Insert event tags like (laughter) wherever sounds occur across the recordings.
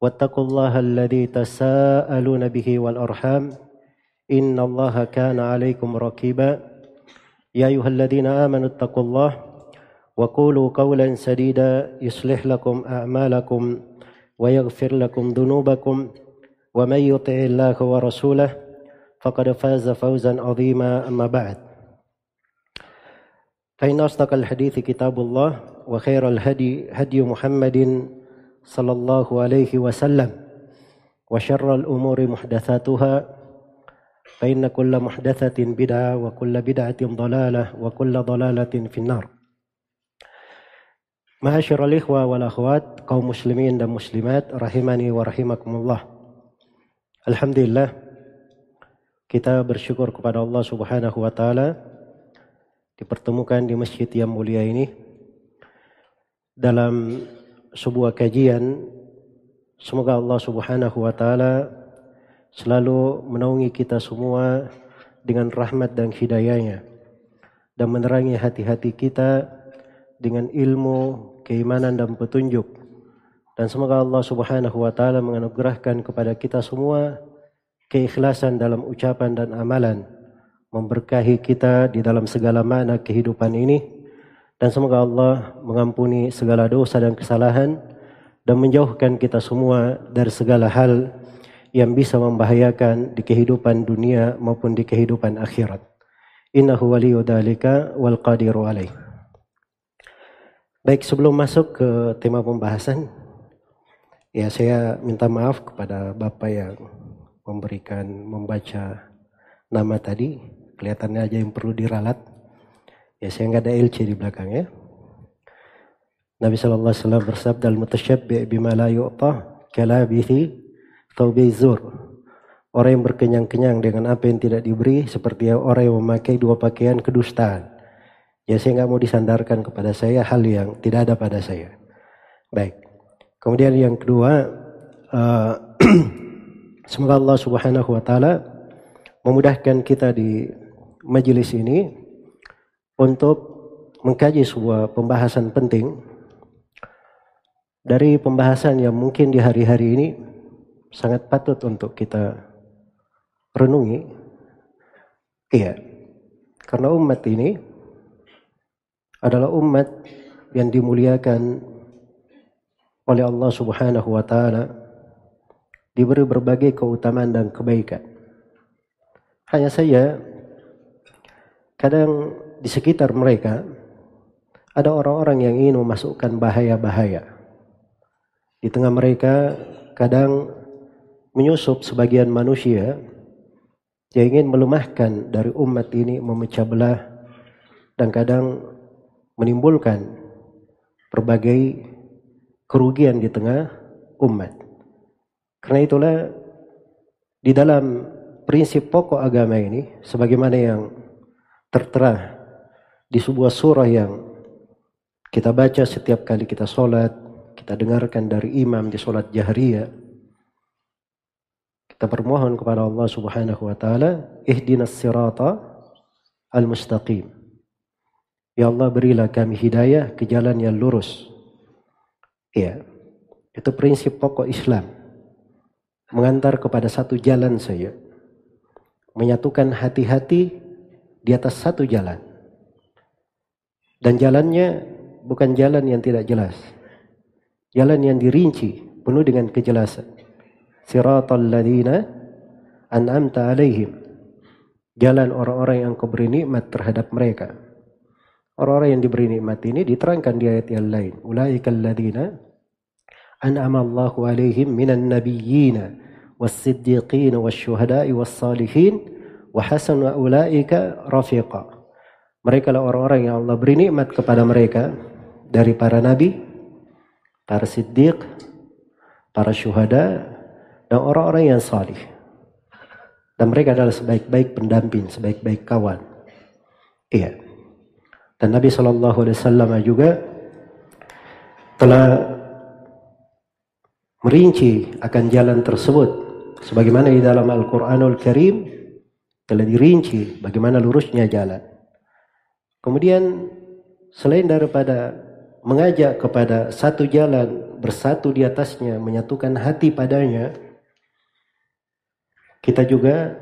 واتقوا الله الذي تساءلون به والأرحام إن الله كان عليكم رقيبا. يا أيها الذين آمنوا اتقوا الله وقولوا قولا سديدا يصلح لكم أعمالكم ويغفر لكم ذنوبكم ومن يطع الله ورسوله فقد فاز فوزا عظيما. أما بعد فإن أصدق الحديث كتاب الله وخير الهدي هدي محمد صلى الله عليه وسلم وشر الأمور محدثاتها فإن كل محدثة بدعة وكل بدعة ضلالة وكل ضلالة في النار Ma'asyar al-ikhwa wal akhwat, kaum muslimin dan muslimat, rahimani wa rahimakumullah. Alhamdulillah, kita bersyukur kepada Allah subhanahu wa ta'ala dipertemukan di masjid yang mulia ini dalam sebuah kajian semoga Allah Subhanahu wa taala selalu menaungi kita semua dengan rahmat dan hidayahnya dan menerangi hati-hati kita dengan ilmu, keimanan dan petunjuk. Dan semoga Allah Subhanahu wa taala menganugerahkan kepada kita semua keikhlasan dalam ucapan dan amalan, memberkahi kita di dalam segala makna kehidupan ini dan semoga Allah mengampuni segala dosa dan kesalahan dan menjauhkan kita semua dari segala hal yang bisa membahayakan di kehidupan dunia maupun di kehidupan akhirat. Innahu waliyu dalika wal qadiru alaih. Baik, sebelum masuk ke tema pembahasan, ya saya minta maaf kepada Bapak yang memberikan membaca nama tadi, kelihatannya aja yang perlu diralat. Ya saya nggak ada LC di belakang ya. Nabi Shallallahu Alaihi Wasallam bersabda al-mutasyabbi bima la yu'ta kalabihi thawbi zur. Orang yang berkenyang-kenyang dengan apa yang tidak diberi seperti orang yang memakai dua pakaian kedustaan. Ya saya nggak mau disandarkan kepada saya hal yang tidak ada pada saya. Baik. Kemudian yang kedua, uh, (clears throat) semoga Allah Subhanahu Wa Taala memudahkan kita di majelis ini untuk mengkaji sebuah pembahasan penting dari pembahasan yang mungkin di hari-hari ini sangat patut untuk kita renungi. Iya, karena umat ini adalah umat yang dimuliakan oleh Allah Subhanahu wa taala diberi berbagai keutamaan dan kebaikan. Hanya saja kadang di sekitar mereka ada orang-orang yang ingin memasukkan bahaya-bahaya. Di tengah mereka kadang menyusup sebagian manusia yang ingin melemahkan dari umat ini memecah belah dan kadang menimbulkan berbagai kerugian di tengah umat. Karena itulah di dalam prinsip pokok agama ini sebagaimana yang tertera di sebuah surah yang kita baca setiap kali kita sholat, kita dengarkan dari imam di sholat jahriyah. Kita bermohon kepada Allah Subhanahu wa taala, ihdinas sirata al-mustaqim. Ya Allah berilah kami hidayah ke jalan yang lurus. Ya, itu prinsip pokok Islam. Mengantar kepada satu jalan saja. Menyatukan hati-hati di atas satu jalan. Dan jalannya bukan jalan yang tidak jelas. Jalan yang dirinci, penuh dengan kejelasan. Siratal ladina an'amta alaihim. Jalan orang-orang yang kau beri nikmat terhadap mereka. Orang-orang yang diberi nikmat ini diterangkan di ayat yang lain. Ulaikal ladina an'ama Allahu alaihim minan nabiyyina wasyuhada'i was-salihin wa hasuna ulaika rafiqa. Mereka lah orang-orang yang Allah beri nikmat kepada mereka dari para nabi, para siddiq, para syuhada, dan orang-orang yang salih. Dan mereka adalah sebaik-baik pendamping, sebaik-baik kawan. Iya. Dan Nabi Shallallahu Alaihi Wasallam juga telah merinci akan jalan tersebut. Sebagaimana di dalam Al-Quranul Karim telah dirinci bagaimana lurusnya jalan. Kemudian selain daripada mengajak kepada satu jalan bersatu di atasnya, menyatukan hati padanya, kita juga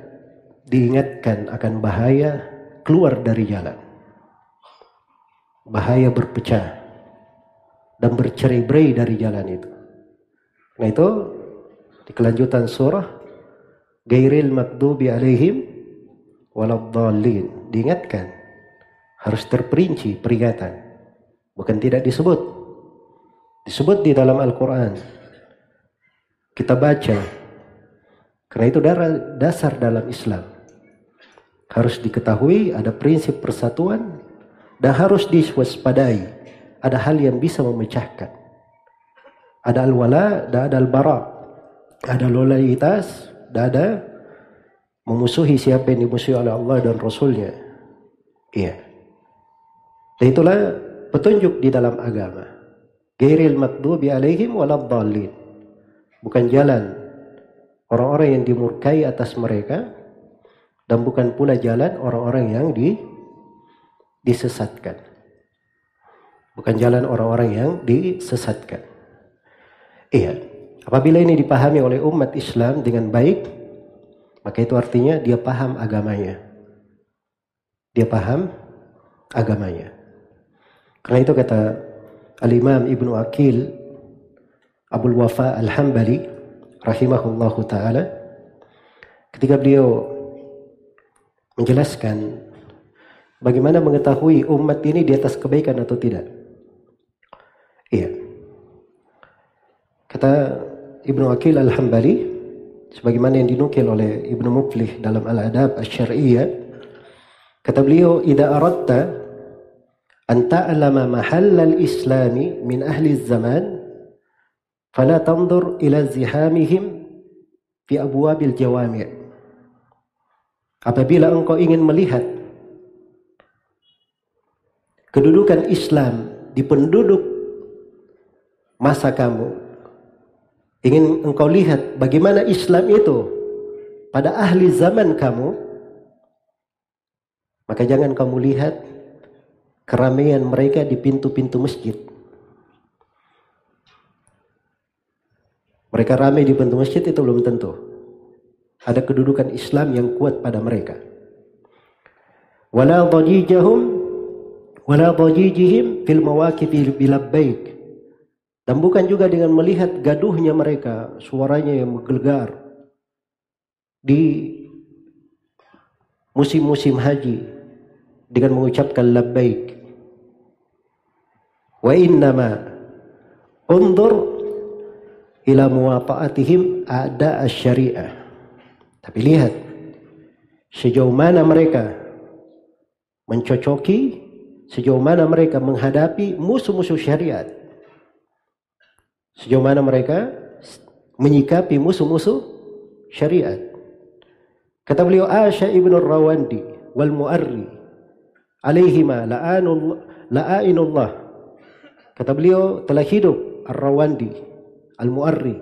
diingatkan akan bahaya keluar dari jalan. Bahaya berpecah dan bercerai-berai dari jalan itu. Nah itu di kelanjutan surah Gairil makdubi alaihim waladhalin. Diingatkan harus terperinci peringatan. Bukan tidak disebut. Disebut di dalam Al-Quran. Kita baca karena itu dasar dalam Islam. Harus diketahui ada prinsip persatuan dan harus diwaspadai. Ada hal yang bisa memecahkan. Ada al-wala dan ada al-bara. Ada loyalitas dan ada memusuhi siapa yang dimusuhi oleh Allah dan Rasulnya. Iya. Dan itulah petunjuk di dalam agama. Gairil makdubi alaihim waladhalin. Bukan jalan orang-orang yang dimurkai atas mereka dan bukan pula jalan orang-orang yang di, disesatkan. Bukan jalan orang-orang yang disesatkan. Iya, apabila ini dipahami oleh umat Islam dengan baik, maka itu artinya dia paham agamanya. Dia paham agamanya. Karena itu kata Al-Imam Ibnu Akil Abdul Wafa Al-Hambali rahimahullahu taala ketika beliau menjelaskan bagaimana mengetahui umat ini di atas kebaikan atau tidak. Iya. Kata Ibnu Akil Al-Hambali sebagaimana yang dinukil oleh Ibnu Muflih dalam Al-Adab Asy-Syar'iyyah kata beliau idza aradta an ta'lama mahallal islami min ahli zaman Fala tandur ila zihamihim fi abwabil jawami' Apabila engkau ingin melihat kedudukan Islam di penduduk masa kamu, ingin engkau lihat bagaimana Islam itu pada ahli zaman kamu, maka jangan kamu lihat keramaian mereka di pintu-pintu masjid. Mereka ramai di pintu masjid itu belum tentu. Ada kedudukan Islam yang kuat pada mereka. Wala dhajijahum wala dhajijihim fil mawaqif bilabbaik. Dan bukan juga dengan melihat gaduhnya mereka, suaranya yang menggelegar di musim-musim haji dengan mengucapkan labbaik. Wa innama undur ila muwata'atihim ada syariah. Tapi lihat sejauh mana mereka mencocoki, sejauh mana mereka menghadapi musuh-musuh syariat. Sejauh mana mereka menyikapi musuh-musuh syariat. Kata beliau Asya ibn Rawandi wal Mu'arri alaihima la'anul la'ainullah. Kata beliau telah hidup Ar-Rawandi Al-Mu'arri.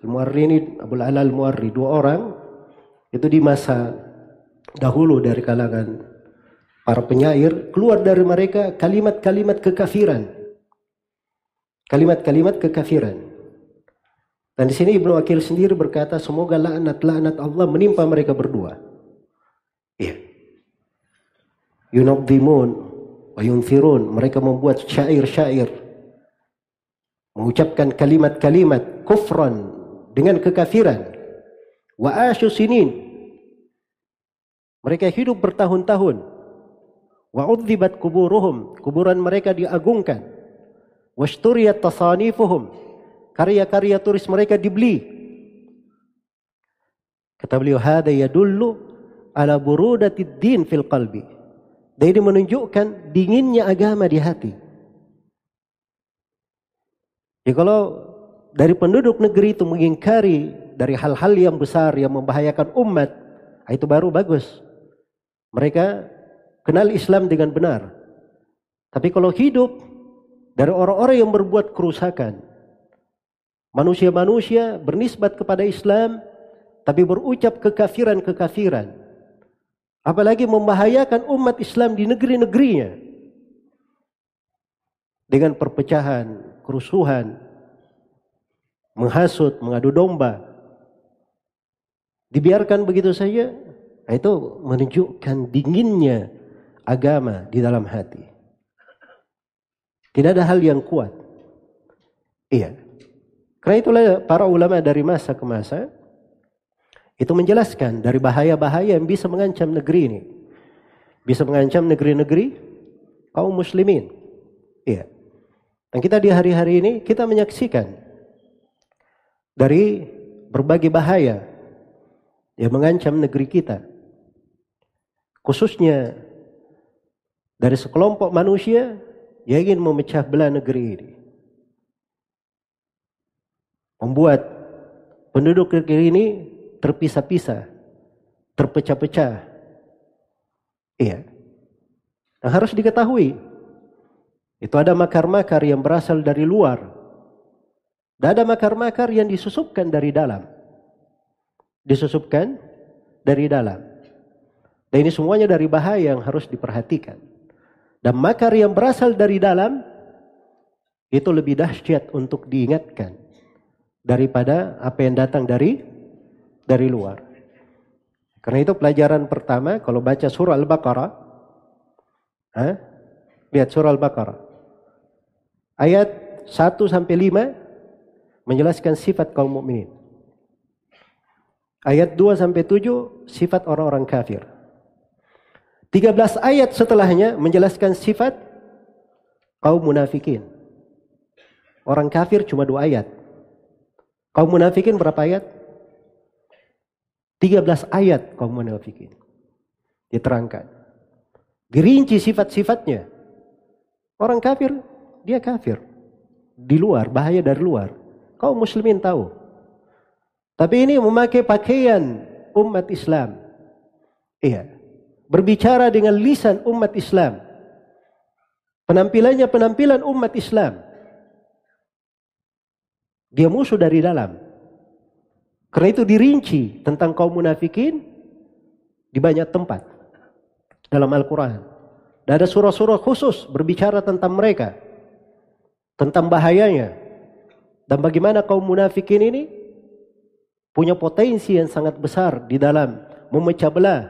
Al-Mu'arri ini Abu Ala Al-Mu'arri. Dua orang itu di masa dahulu dari kalangan para penyair keluar dari mereka kalimat-kalimat kekafiran. Kalimat-kalimat kekafiran. Dan di sini Ibnu Akil sendiri berkata semoga laknat-laknat Allah menimpa mereka berdua. Iya. Yunabdimun wa yunfirun. Mereka membuat syair-syair mengucapkan kalimat-kalimat kufran dengan kekafiran wa sinin Mereka hidup bertahun-tahun. Wa udzibat kuburuhum. Kuburan mereka diagungkan. Washturiyat tasanifuhum. Karya-karya tulis mereka dibeli. Kata beliau, hada yadullu ala burudatid din fil qalbi. Dan ini menunjukkan dinginnya agama di hati. Ya kalau dari penduduk negeri itu mengingkari dari hal-hal yang besar yang membahayakan umat, ah, itu baru bagus. Mereka kenal Islam dengan benar. Tapi kalau hidup dari orang-orang yang berbuat kerusakan, manusia-manusia bernisbat kepada Islam, tapi berucap kekafiran-kekafiran, apalagi membahayakan umat Islam di negeri-negerinya dengan perpecahan, kerusuhan, menghasut, mengadu domba. Dibiarkan begitu saja, nah, itu menunjukkan dinginnya agama di dalam hati. Tidak ada hal yang kuat. Iya. Karena itulah para ulama dari masa ke masa itu menjelaskan dari bahaya-bahaya yang bisa mengancam negeri ini. Bisa mengancam negeri-negeri kaum muslimin. Iya. Dan kita di hari-hari ini kita menyaksikan dari berbagai bahaya yang mengancam negeri kita. Khususnya dari sekelompok manusia yang ingin memecah belah negeri ini. Membuat penduduk negeri ini terpisah-pisah, terpecah-pecah. Iya. Nah, harus diketahui itu ada makar-makar yang berasal dari luar. Dan ada makar-makar yang disusupkan dari dalam. Disusupkan dari dalam. Dan ini semuanya dari bahaya yang harus diperhatikan. Dan makar yang berasal dari dalam itu lebih dahsyat untuk diingatkan daripada apa yang datang dari dari luar. Karena itu pelajaran pertama kalau baca surah Al-Baqarah, lihat surah Al-Baqarah. Ayat 1 sampai 5 menjelaskan sifat kaum mukminin. Ayat 2 sampai 7 sifat orang-orang kafir. 13 ayat setelahnya menjelaskan sifat kaum munafikin. Orang kafir cuma dua ayat. Kaum munafikin berapa ayat? 13 ayat kaum munafikin. Diterangkan. Dirinci sifat-sifatnya. Orang kafir dia kafir. Di luar, bahaya dari luar. Kau muslimin tahu. Tapi ini memakai pakaian umat Islam. Iya. Berbicara dengan lisan umat Islam. Penampilannya penampilan umat Islam. Dia musuh dari dalam. Karena itu dirinci tentang kaum munafikin di banyak tempat dalam Al-Quran. Dan ada surah-surah khusus berbicara tentang mereka tentang bahayanya dan bagaimana kaum munafikin ini punya potensi yang sangat besar di dalam memecah belah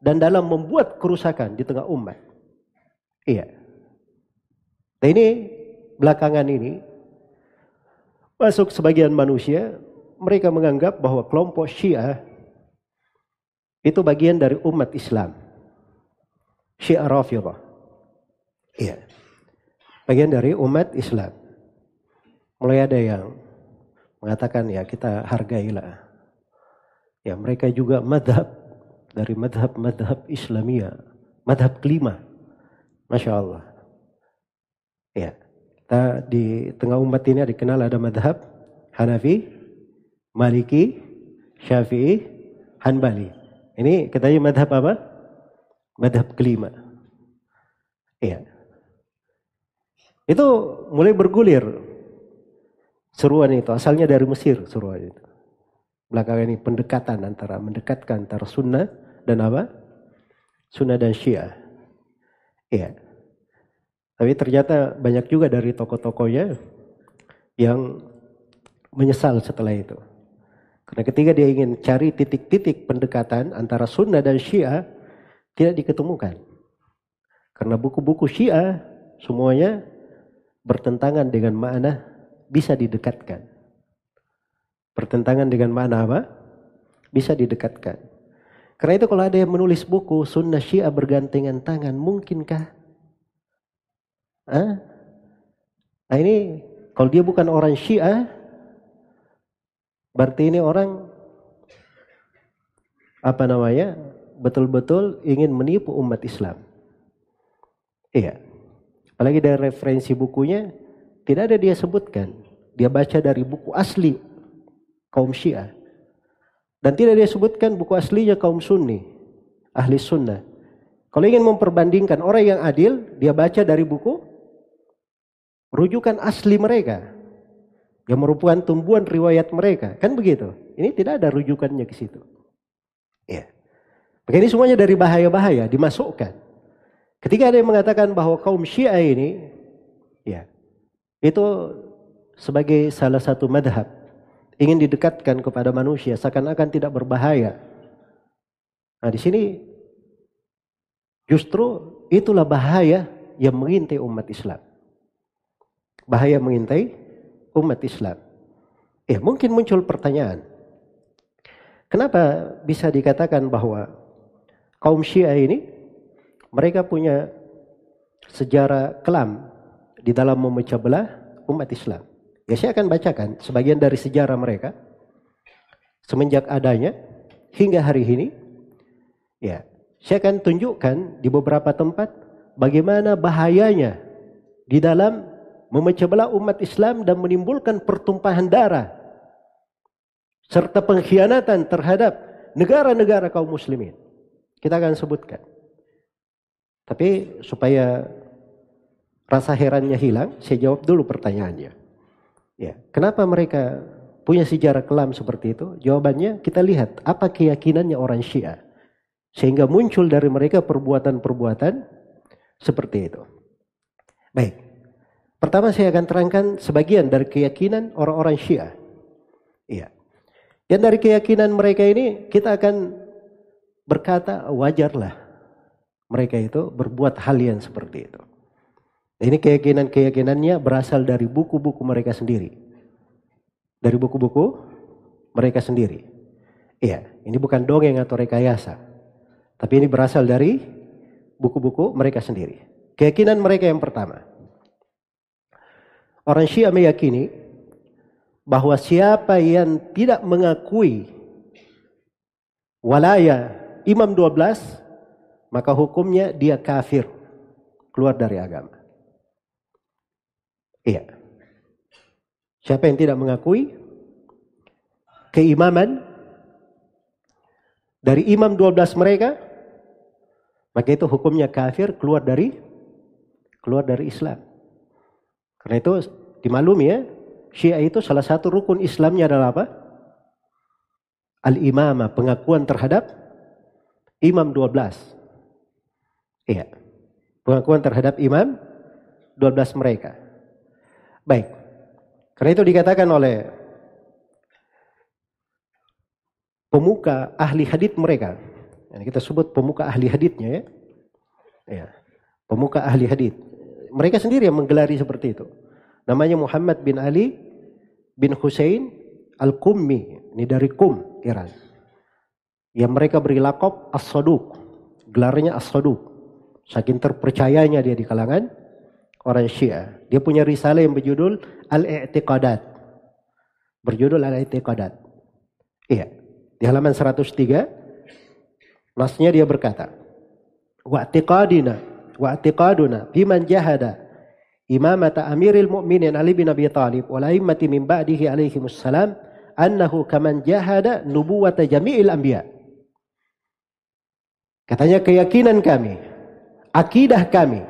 dan dalam membuat kerusakan di tengah umat. Iya. Dan ini belakangan ini masuk sebagian manusia mereka menganggap bahwa kelompok Syiah itu bagian dari umat Islam. Syiah Rafidah. Iya bagian dari umat Islam. Mulai ada yang mengatakan ya kita hargailah. Ya mereka juga madhab dari madhab-madhab Islamia. Madhab kelima. Masya Allah. Ya. Kita di tengah umat ini dikenal ada madhab Hanafi, Maliki, Syafi'i, Hanbali. Ini katanya madhab apa? Madhab kelima. Iya. Itu mulai bergulir seruan itu. Asalnya dari Mesir seruan itu. Belakangan ini pendekatan antara mendekatkan antara sunnah dan apa? Sunnah dan syiah. Iya. Tapi ternyata banyak juga dari tokoh-tokohnya yang menyesal setelah itu. Karena ketika dia ingin cari titik-titik pendekatan antara sunnah dan syiah, tidak diketemukan. Karena buku-buku syiah semuanya bertentangan dengan makna bisa didekatkan. Bertentangan dengan makna apa? Bisa didekatkan. Karena itu kalau ada yang menulis buku sunnah syiah bergandengan tangan, mungkinkah? Hah? Nah ini kalau dia bukan orang syiah, berarti ini orang apa namanya betul-betul ingin menipu umat Islam. Iya. Apalagi dari referensi bukunya tidak ada dia sebutkan. Dia baca dari buku asli kaum Syiah. Dan tidak dia sebutkan buku aslinya kaum Sunni, ahli sunnah. Kalau ingin memperbandingkan orang yang adil, dia baca dari buku rujukan asli mereka. Yang merupakan tumbuhan riwayat mereka. Kan begitu. Ini tidak ada rujukannya ke situ. Ya. Maka ini semuanya dari bahaya-bahaya dimasukkan. Ketika ada yang mengatakan bahwa kaum Syiah ini ya itu sebagai salah satu madhab ingin didekatkan kepada manusia seakan-akan tidak berbahaya. Nah di sini justru itulah bahaya yang mengintai umat Islam. Bahaya mengintai umat Islam. Ya mungkin muncul pertanyaan. Kenapa bisa dikatakan bahwa kaum Syiah ini mereka punya sejarah kelam di dalam memecah belah umat Islam. Ya saya akan bacakan sebagian dari sejarah mereka semenjak adanya hingga hari ini. Ya, saya akan tunjukkan di beberapa tempat bagaimana bahayanya di dalam memecah belah umat Islam dan menimbulkan pertumpahan darah serta pengkhianatan terhadap negara-negara kaum muslimin. Kita akan sebutkan. Tapi supaya rasa herannya hilang, saya jawab dulu pertanyaannya. Ya, kenapa mereka punya sejarah kelam seperti itu? Jawabannya kita lihat apa keyakinannya orang Syiah. Sehingga muncul dari mereka perbuatan-perbuatan seperti itu. Baik. Pertama saya akan terangkan sebagian dari keyakinan orang-orang Syiah. Iya. Dan dari keyakinan mereka ini kita akan berkata wajarlah mereka itu berbuat hal yang seperti itu. Ini keyakinan-keyakinannya berasal dari buku-buku mereka sendiri. Dari buku-buku mereka sendiri. Iya, ini bukan dongeng atau rekayasa. Tapi ini berasal dari buku-buku mereka sendiri. Keyakinan mereka yang pertama. Orang Syiah meyakini bahwa siapa yang tidak mengakui walaya imam 12, maka hukumnya dia kafir, keluar dari agama. Iya. Siapa yang tidak mengakui keimaman dari imam 12 mereka, maka itu hukumnya kafir keluar dari keluar dari Islam. Karena itu dimaklumi ya, Syiah itu salah satu rukun Islamnya adalah apa? Al-imamah, pengakuan terhadap imam 12. Iya. Pengakuan terhadap imam 12 mereka. Baik. Karena itu dikatakan oleh pemuka ahli hadith mereka. Yang kita sebut pemuka ahli hadithnya ya. ya. Pemuka ahli hadith. Mereka sendiri yang menggelari seperti itu. Namanya Muhammad bin Ali bin Hussein Al-Kummi. Ini dari Kum, Iran. Yang mereka beri lakop As-Saduq. Gelarnya As-Saduq. Saking terpercayanya dia di kalangan orang Syiah. Dia punya risalah yang berjudul Al-I'tiqadat. Berjudul Al-I'tiqadat. Iya. Di halaman 103 nasnya dia berkata, "Wa'tiqadina wa'tiqaduna biman jahada imamata Amiril Mu'minin Ali bin Abi Thalib wa la'immati min ba'dihi alaihi wassalam annahu kaman jahada nubuwata jami'il anbiya." Katanya keyakinan kami, akidah kami,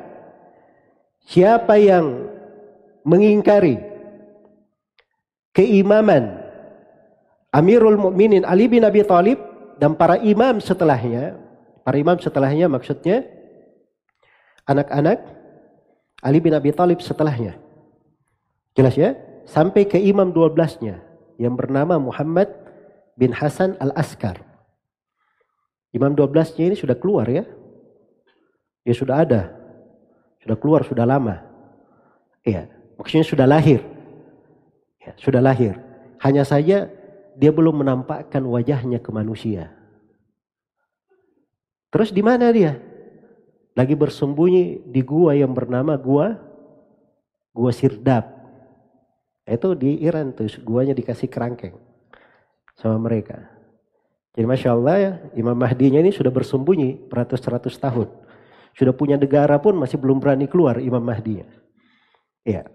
Siapa yang mengingkari keimaman Amirul Mukminin Ali bin Abi Thalib dan para imam setelahnya, para imam setelahnya maksudnya anak-anak Ali bin Abi Thalib setelahnya. Jelas ya? Sampai ke imam 12-nya yang bernama Muhammad bin Hasan Al-Askar. Imam 12-nya ini sudah keluar ya. Ya sudah ada sudah keluar, sudah lama. Iya, maksudnya sudah lahir. Ya, sudah lahir. Hanya saja dia belum menampakkan wajahnya ke manusia. Terus di mana dia? Lagi bersembunyi di gua yang bernama gua gua Sirdap. Itu di Iran tuh, guanya dikasih kerangkeng sama mereka. Jadi Masya Allah ya, Imam Mahdinya ini sudah bersembunyi beratus-ratus tahun. Sudah punya negara pun masih belum berani keluar Imam Mahdinya. Ya.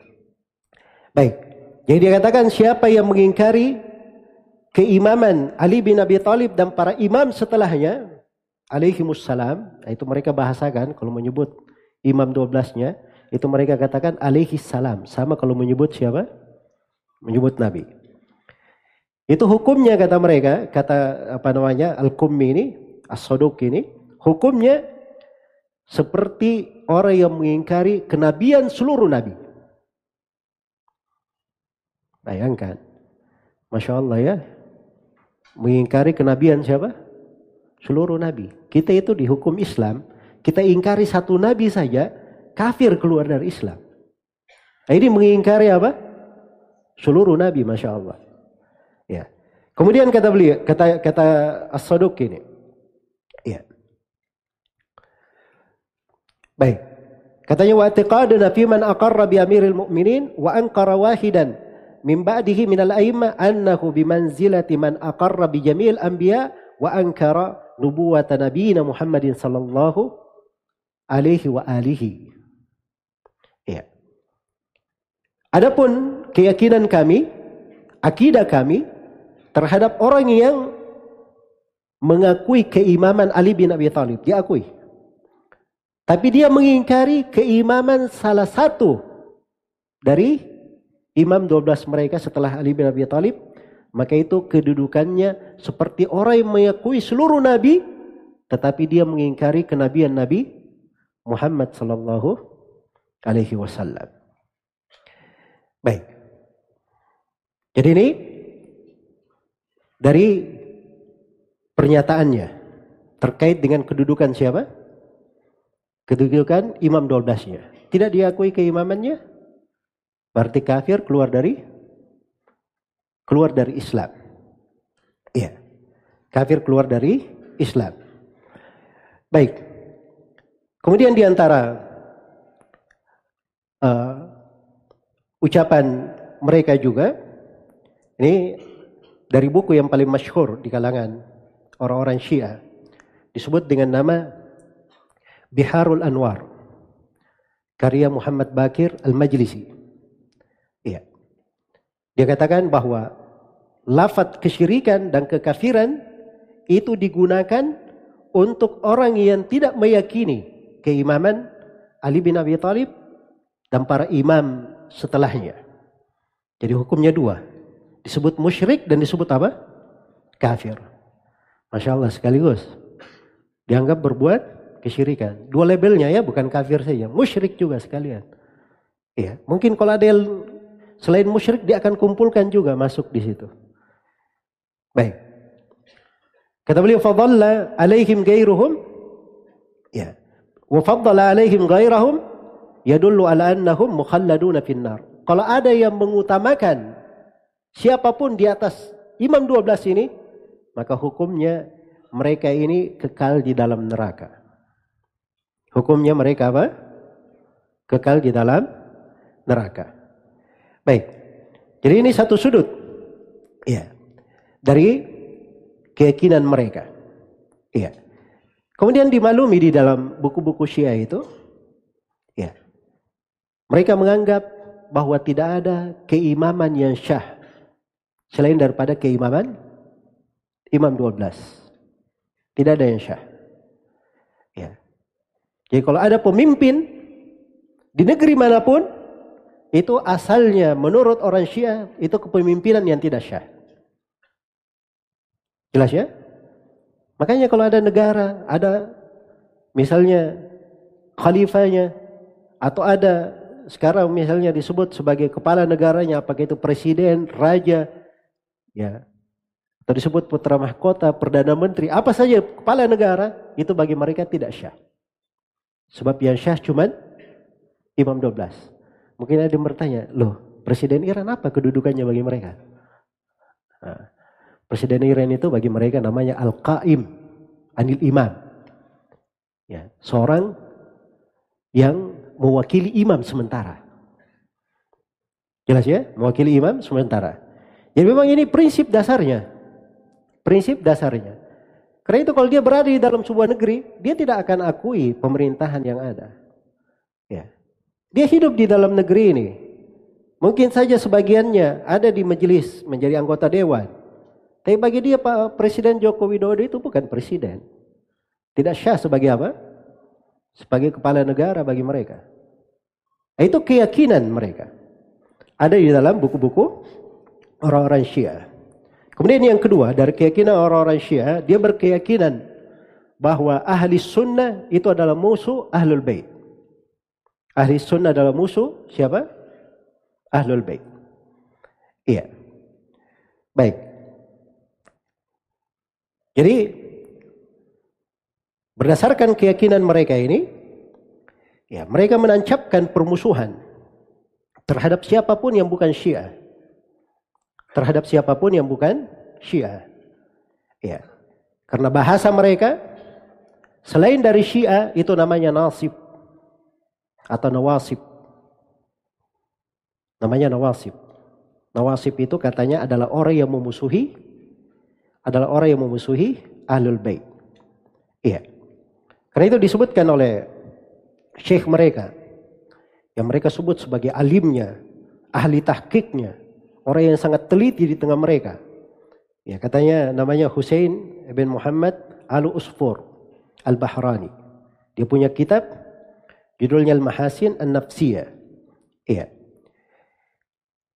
Baik. Jadi dia katakan siapa yang mengingkari keimaman Ali bin Abi Thalib dan para imam setelahnya alaihi wassalam, itu mereka bahasakan kalau menyebut imam 12-nya, itu mereka katakan alaihi salam. Sama kalau menyebut siapa? menyebut Nabi. Itu hukumnya kata mereka, kata apa namanya Al-Kummi ini, As-Sodok ini, hukumnya seperti orang yang mengingkari kenabian seluruh nabi. Bayangkan. Masya Allah ya. Mengingkari kenabian siapa? Seluruh nabi. Kita itu di hukum Islam, kita ingkari satu nabi saja, kafir keluar dari Islam. Nah, ini mengingkari apa? Seluruh nabi Masya Allah. Ya. Kemudian kata beliau, kata kata As-Saduq ini. Ya. Baik. Katanya wa i'tiqaduna fi man aqarra bi amiril mu'minin wa anqara wahidan min ba'dihi minal a'imma annahu bi manzilati man aqarra bi jamil anbiya wa ankara nubuwata nabiyina Muhammadin sallallahu alaihi wa alihi. Ya. Adapun keyakinan kami, akidah kami terhadap orang yang mengakui keimaman Ali bin Abi Thalib. Dia akui. Tapi dia mengingkari keimaman salah satu dari imam 12 mereka setelah Ali bin Abi Thalib. Maka itu kedudukannya seperti orang yang mengakui seluruh nabi tetapi dia mengingkari kenabian Nabi Muhammad sallallahu alaihi wasallam. Baik. Jadi ini dari pernyataannya terkait dengan kedudukan siapa? Kedudukan imam 12-nya. Tidak diakui keimamannya, berarti kafir keluar dari keluar dari Islam. Iya. Kafir keluar dari Islam. Baik. Kemudian di antara uh, ucapan mereka juga ini dari buku yang paling masyhur di kalangan orang-orang Syiah. Disebut dengan nama Biharul Anwar. Karya Muhammad Bakir Al-Majlisi. Iya. Dia katakan bahwa lafat kesyirikan dan kekafiran itu digunakan untuk orang yang tidak meyakini keimaman Ali bin Abi Thalib dan para imam setelahnya. Jadi hukumnya dua. Disebut musyrik dan disebut apa? Kafir. Masya Allah sekaligus. Dianggap berbuat kesyirikan. Dua labelnya ya, bukan kafir saja. Musyrik juga sekalian. Iya, mungkin kalau ada yang selain musyrik dia akan kumpulkan juga masuk di situ. Baik. Kata beliau fadalla alaihim gairuhum ya. Wa faddala alaihim gairahum yadullu ala annahum mukhalladuna finnar. Kalau ada yang mengutamakan siapa pun di atas imam 12 ini, maka hukumnya mereka ini kekal di dalam neraka. Hukumnya mereka apa? Kekal di dalam neraka. Baik. Jadi ini satu sudut. Iya. Dari keyakinan mereka. Iya. Kemudian dimaklumi di dalam buku-buku Syiah itu, ya. Mereka menganggap bahwa tidak ada keimaman yang syah Selain daripada keimaman imam 12. Tidak ada yang syah. Ya. Jadi kalau ada pemimpin di negeri mana pun, itu asalnya menurut orang Syiah itu kepemimpinan yang tidak syah. Jelas ya? Makanya kalau ada negara, ada misalnya khalifahnya atau ada sekarang misalnya disebut sebagai kepala negaranya apakah itu presiden, raja, ya atau disebut putra mahkota, perdana menteri, apa saja kepala negara itu bagi mereka tidak syah. Sebab yang syah cuman imam 12. Mungkin ada yang bertanya, loh presiden Iran apa kedudukannya bagi mereka? Nah, presiden Iran itu bagi mereka namanya Al-Qaim, Anil Imam. Ya, seorang yang mewakili imam sementara. Jelas ya? Mewakili imam sementara. Jadi memang ini prinsip dasarnya. Prinsip dasarnya. Karena itu kalau dia berada di dalam sebuah negeri, dia tidak akan akui pemerintahan yang ada. Ya. Dia hidup di dalam negeri ini. Mungkin saja sebagiannya ada di majelis menjadi anggota dewan. Tapi bagi dia Pak Presiden Joko Widodo itu bukan presiden. Tidak syah sebagai apa? Sebagai kepala negara bagi mereka. Itu keyakinan mereka. Ada di dalam buku-buku orang-orang Syiah. Kemudian yang kedua, dari keyakinan orang-orang Syiah, dia berkeyakinan bahwa ahli sunnah itu adalah musuh ahlul bait. Ahli sunnah adalah musuh siapa? Ahlul bait. Iya. Baik. Jadi berdasarkan keyakinan mereka ini, ya mereka menancapkan permusuhan terhadap siapa pun yang bukan Syiah. Terhadap siapa pun yang bukan Syiah. Ya. Karena bahasa mereka selain dari Syiah itu namanya nasib atau nawasib. Namanya nawasib. Nawasib itu katanya adalah orang yang memusuhi adalah orang yang memusuhi ahlul bait. Iya. Karena itu disebutkan oleh syekh mereka yang mereka sebut sebagai alimnya, ahli tahkiknya, orang yang sangat teliti di tengah mereka. Ya, katanya namanya Hussein bin Muhammad Al Usfur Al Bahrani. Dia punya kitab judulnya Al Mahasin An Nafsiyah. Iya.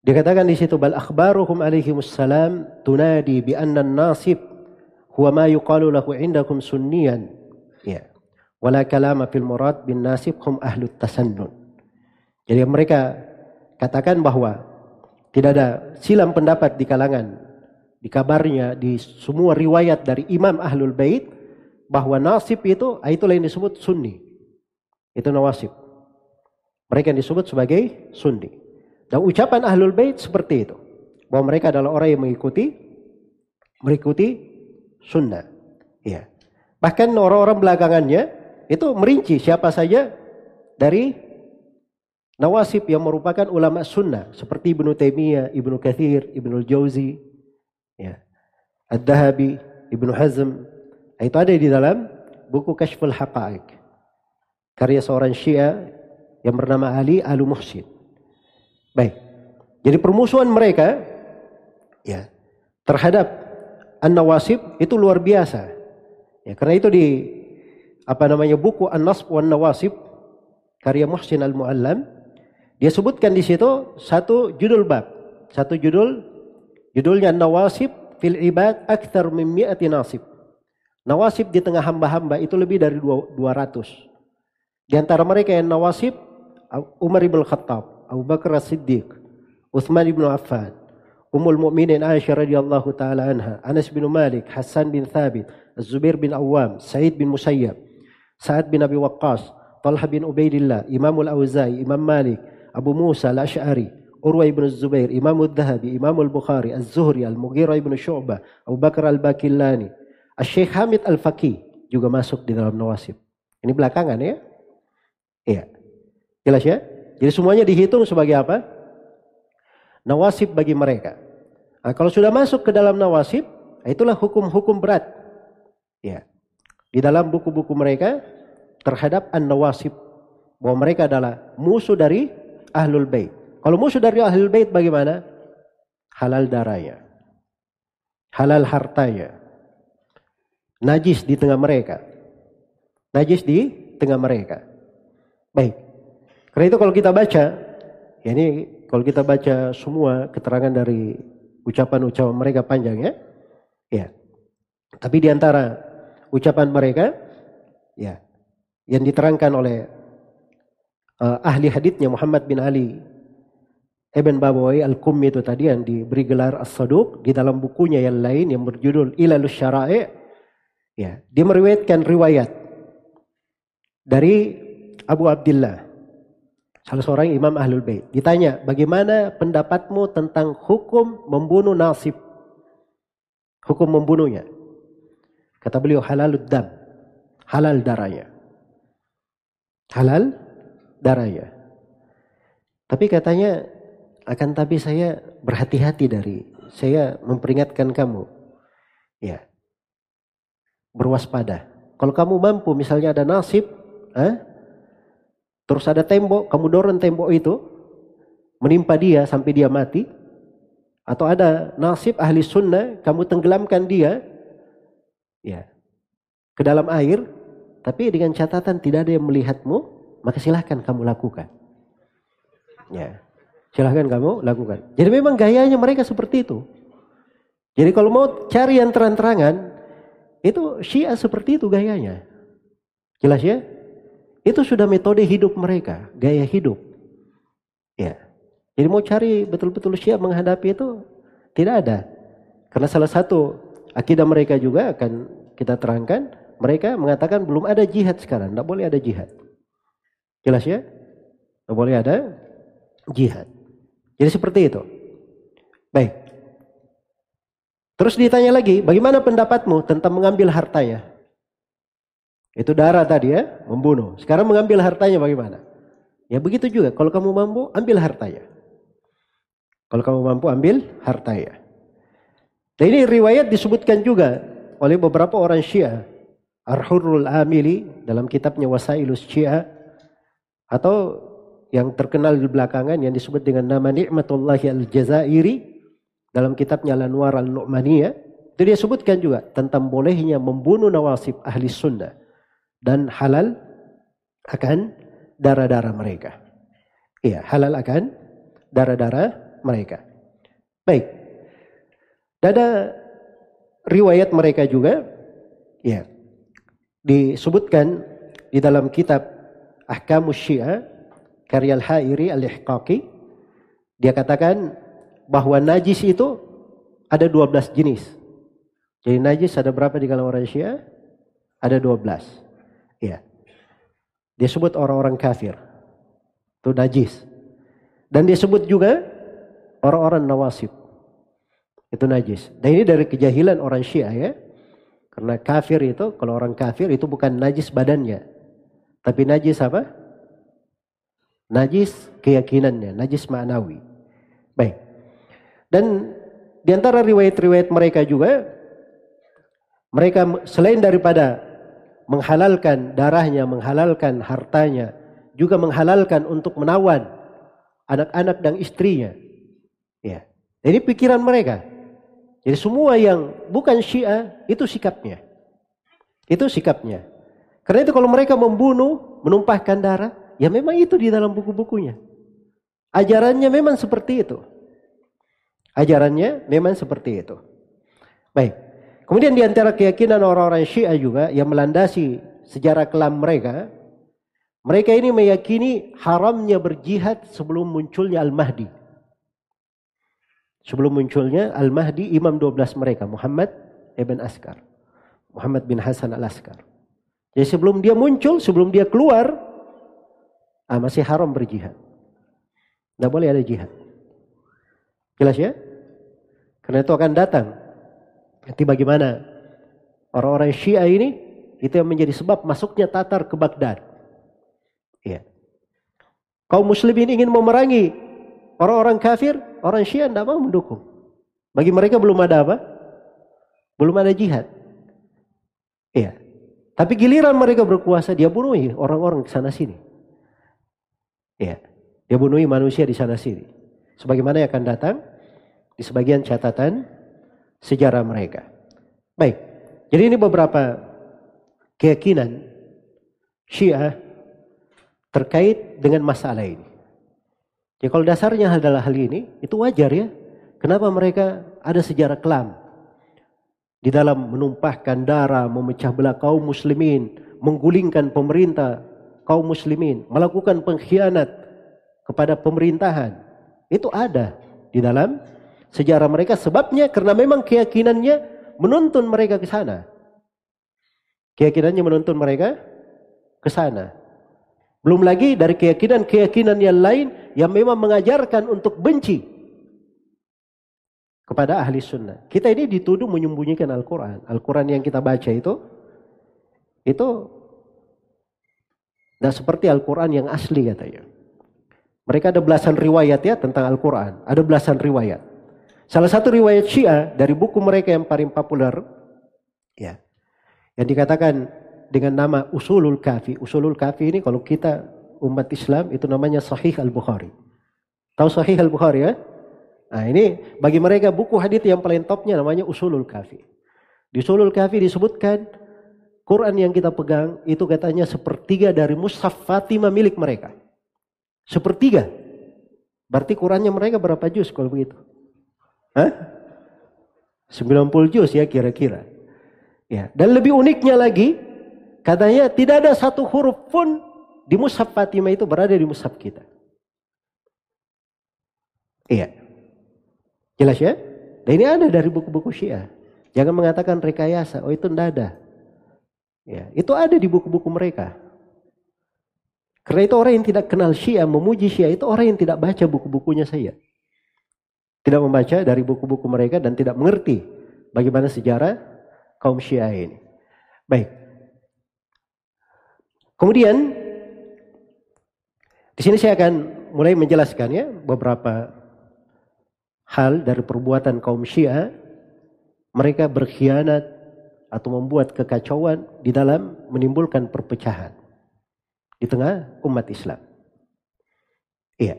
Dikatakan di situ bal akhbaruhum alaihi wassalam tunadi bi anna nasib huwa ma yuqalu lahu indakum sunniyan. Ya. Wala kalama fil murad bin nasib hum ahlut tasannun. Jadi mereka katakan bahwa tidak ada silam pendapat di kalangan di kabarnya di semua riwayat dari Imam Ahlul Bait bahwa nasib itu ah, itulah yang disebut sunni. Itu nawasib. Mereka yang disebut sebagai sunni. Dan ucapan Ahlul Bait seperti itu. Bahwa mereka adalah orang yang mengikuti mengikuti sunnah. Ya. Bahkan orang-orang belakangannya itu merinci siapa saja dari Nawasib yang merupakan ulama sunnah seperti Ibnu Taimiyah, Ibnu Kathir, Ibnu Jauzi, ya. Ad-Dahabi, Ibnu Hazm. Itu ada di dalam buku Kashful Haqa'iq. Karya seorang Syiah yang bernama Ali Al-Muhsin. Baik. Jadi permusuhan mereka ya terhadap An-Nawasib itu luar biasa. Ya, karena itu di apa namanya buku An-Nasb wan Nawasib karya Muhsin Al-Muallam dia sebutkan di situ satu judul bab, satu judul judulnya Nawasib fil ibad akthar min mi'ati nasib. Nawasib di tengah hamba-hamba itu lebih dari 200. Di antara mereka yang nawasib Umar ibn Khattab, Abu Bakar As-Siddiq, Uthman ibn Affan, Ummul Mukminin Aisyah radhiyallahu taala anha, Anas bin Malik, Hasan bin Thabit, Az-Zubair bin Awam, Said bin Musayyab, Sa'ad bin Abi Waqqas, Talha bin Ubaidillah, Imamul Auza'i, Imam Malik, Abu Musa al-Ash'ari, Urwa ibn Zubair, Imam al-Dhahabi, Imam al-Bukhari, Az-Zuhri, Al-Mughira ibn Syu'bah, Abu Bakar al-Bakillani, Al-Syekh Hamid al-Faqih juga masuk di dalam nawasib. Ini belakangan ya. Iya. Jelas ya? Jadi semuanya dihitung sebagai apa? Nawasib bagi mereka. Nah, kalau sudah masuk ke dalam nawasib, itulah hukum-hukum berat. Ya. Di dalam buku-buku mereka terhadap an-nawasib bahwa mereka adalah musuh dari ahlul bait. Kalau musuh dari ahlul bait bagaimana? Halal darahnya. Halal hartanya. Najis di tengah mereka. Najis di tengah mereka. Baik. Karena itu kalau kita baca, ya ini kalau kita baca semua keterangan dari ucapan-ucapan mereka panjang ya. Ya. Tapi di antara ucapan mereka, ya, yang diterangkan oleh uh, ahli haditsnya Muhammad bin Ali Ibn Babawai Al-Qummi itu tadi yang diberi gelar As-Saduq di dalam bukunya yang lain yang berjudul Ilalus Syara'i. Ya dia meriwayatkan riwayat dari Abu Abdullah salah seorang imam Ahlul Bait. Ditanya bagaimana pendapatmu tentang hukum membunuh nasib? Hukum membunuhnya. Kata beliau halalud dam halal darahnya. Halal darahnya. Tapi katanya akan tapi saya berhati-hati dari saya memperingatkan kamu. Ya. Berwaspada. Kalau kamu mampu misalnya ada nasib, eh, terus ada tembok, kamu dorong tembok itu menimpa dia sampai dia mati, atau ada nasib ahli sunnah, kamu tenggelamkan dia, ya, ke dalam air, tapi dengan catatan tidak ada yang melihatmu, maka silahkan kamu lakukan. Ya, silahkan kamu lakukan. Jadi memang gayanya mereka seperti itu. Jadi kalau mau cari yang terang-terangan, itu Syiah seperti itu gayanya. Jelas ya? Itu sudah metode hidup mereka, gaya hidup. Ya. Jadi mau cari betul-betul Syiah menghadapi itu tidak ada. Karena salah satu akidah mereka juga akan kita terangkan mereka mengatakan belum ada jihad sekarang, tidak boleh ada jihad. Jelas ya? Tidak boleh ada jihad. Jadi seperti itu. Baik. Terus ditanya lagi, bagaimana pendapatmu tentang mengambil hartanya? Itu darah tadi ya, membunuh. Sekarang mengambil hartanya bagaimana? Ya begitu juga, kalau kamu mampu, ambil hartanya. Kalau kamu mampu, ambil hartanya. Dan ini riwayat disebutkan juga oleh beberapa orang Syiah Ar-Hurrul Amili dalam kitabnya Wasailus Syiah atau yang terkenal di belakangan yang disebut dengan nama Ni'matullah Al-Jazairi dalam kitabnya Al-Anwar Al-Nu'maniyah itu dia sebutkan juga tentang bolehnya membunuh nawasib ahli sunnah dan halal akan darah-darah mereka. Iya, halal akan darah-darah mereka. Baik. Ada riwayat mereka juga, ya, disebutkan di dalam kitab Ahkamus Syiah karya Al-Hairi Al-Ihqaqi dia katakan bahwa najis itu ada 12 jenis. Jadi najis ada berapa di kalangan orang Syiah? Ada 12. Ya. Dia sebut orang-orang kafir. Itu najis. Dan dia sebut juga orang-orang nawasib. Itu najis. Dan ini dari kejahilan orang Syiah ya. Karena kafir itu, kalau orang kafir itu bukan najis badannya. Tapi najis apa? Najis keyakinannya, najis ma'nawi. Baik. Dan di antara riwayat-riwayat mereka juga, mereka selain daripada menghalalkan darahnya, menghalalkan hartanya, juga menghalalkan untuk menawan anak-anak dan istrinya. Ya. Ini pikiran mereka. Jadi semua yang bukan Syiah itu sikapnya. Itu sikapnya. Karena itu kalau mereka membunuh, menumpahkan darah, ya memang itu di dalam buku-bukunya. Ajarannya memang seperti itu. Ajarannya memang seperti itu. Baik. Kemudian di antara keyakinan orang-orang Syiah juga yang melandasi sejarah kelam mereka, mereka ini meyakini haramnya berjihad sebelum munculnya Al-Mahdi. Sebelum munculnya Al-Mahdi, imam 12 mereka, Muhammad ibn Askar. Muhammad bin Hasan al-Askar. Jadi sebelum dia muncul, sebelum dia keluar, ah, masih haram berjihad. Tidak boleh ada jihad. Jelas ya? Karena itu akan datang. Nanti bagaimana orang-orang Syiah ini, itu yang menjadi sebab masuknya Tatar ke Baghdad. Iya. Kaum muslimin ingin memerangi orang-orang kafir, Orang Syiah tidak mau mendukung. Bagi mereka belum ada apa? Belum ada jihad. Iya. Tapi giliran mereka berkuasa, dia bunuhi orang-orang di sana sini. Iya. Dia bunuhi manusia di sana sini. Sebagaimana yang akan datang di sebagian catatan sejarah mereka. Baik. Jadi ini beberapa keyakinan Syiah terkait dengan masalah ini. Ya kalau dasarnya adalah hal ini, itu wajar ya. Kenapa mereka ada sejarah kelam? Di dalam menumpahkan darah, memecah belah kaum muslimin, menggulingkan pemerintah kaum muslimin, melakukan pengkhianat kepada pemerintahan. Itu ada di dalam sejarah mereka. Sebabnya karena memang keyakinannya menuntun mereka ke sana. Keyakinannya menuntun mereka ke sana. Belum lagi dari keyakinan-keyakinan yang lain yang memang mengajarkan untuk benci kepada ahli sunnah. Kita ini dituduh menyembunyikan Al-Quran. Al-Quran yang kita baca itu, itu Tidak seperti Al-Quran yang asli katanya. Mereka ada belasan riwayat ya tentang Al-Quran. Ada belasan riwayat. Salah satu riwayat Syiah dari buku mereka yang paling populer. Ya. Yang dikatakan dengan nama Usulul Kafi. Usulul Kafi ini kalau kita umat Islam itu namanya Sahih Al-Bukhari. Tahu Sahih Al-Bukhari ya? Nah ini bagi mereka buku hadis yang paling topnya namanya Usulul Kafi. Di Usulul Kafi disebutkan Quran yang kita pegang itu katanya sepertiga dari mushaf Fatimah milik mereka. Sepertiga. Berarti Qurannya mereka berapa juz kalau begitu? Hah? 90 juz ya kira-kira. Ya, dan lebih uniknya lagi, katanya tidak ada satu huruf pun di mushaf Fatimah itu berada di mushaf kita. Iya. Jelas ya? Dan ini ada dari buku-buku Syiah. Jangan mengatakan rekayasa. Oh itu tidak ada. Ya, itu ada di buku-buku mereka. Karena itu orang yang tidak kenal Syiah, memuji Syiah, itu orang yang tidak baca buku-bukunya saya. Tidak membaca dari buku-buku mereka dan tidak mengerti bagaimana sejarah kaum Syiah ini. Baik. Kemudian di sini saya akan mulai menjelaskan ya beberapa hal dari perbuatan kaum Syiah mereka berkhianat atau membuat kekacauan di dalam menimbulkan perpecahan di tengah umat Islam. Iya.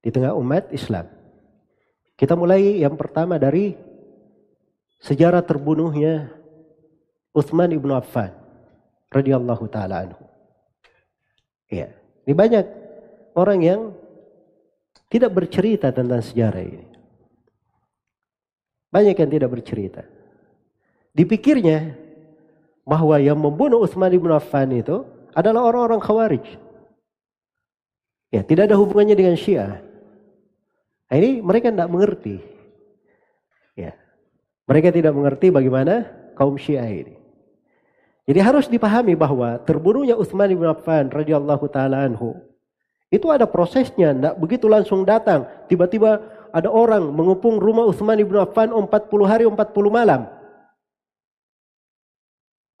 Di tengah umat Islam. Kita mulai yang pertama dari sejarah terbunuhnya Utsman ibnu Affan radhiyallahu taala anhu. Iya. Ini banyak orang yang tidak bercerita tentang sejarah ini. Banyak yang tidak bercerita. Dipikirnya bahwa yang membunuh Utsman bin Affan itu adalah orang-orang Khawarij. Ya, tidak ada hubungannya dengan Syiah. Nah, ini mereka tidak mengerti. Ya. Mereka tidak mengerti bagaimana kaum Syiah ini. Jadi harus dipahami bahwa terbunuhnya Utsman bin Affan radhiyallahu taala anhu itu ada prosesnya, tidak begitu langsung datang. Tiba-tiba ada orang mengepung rumah Utsman bin Affan 40 hari 40 malam.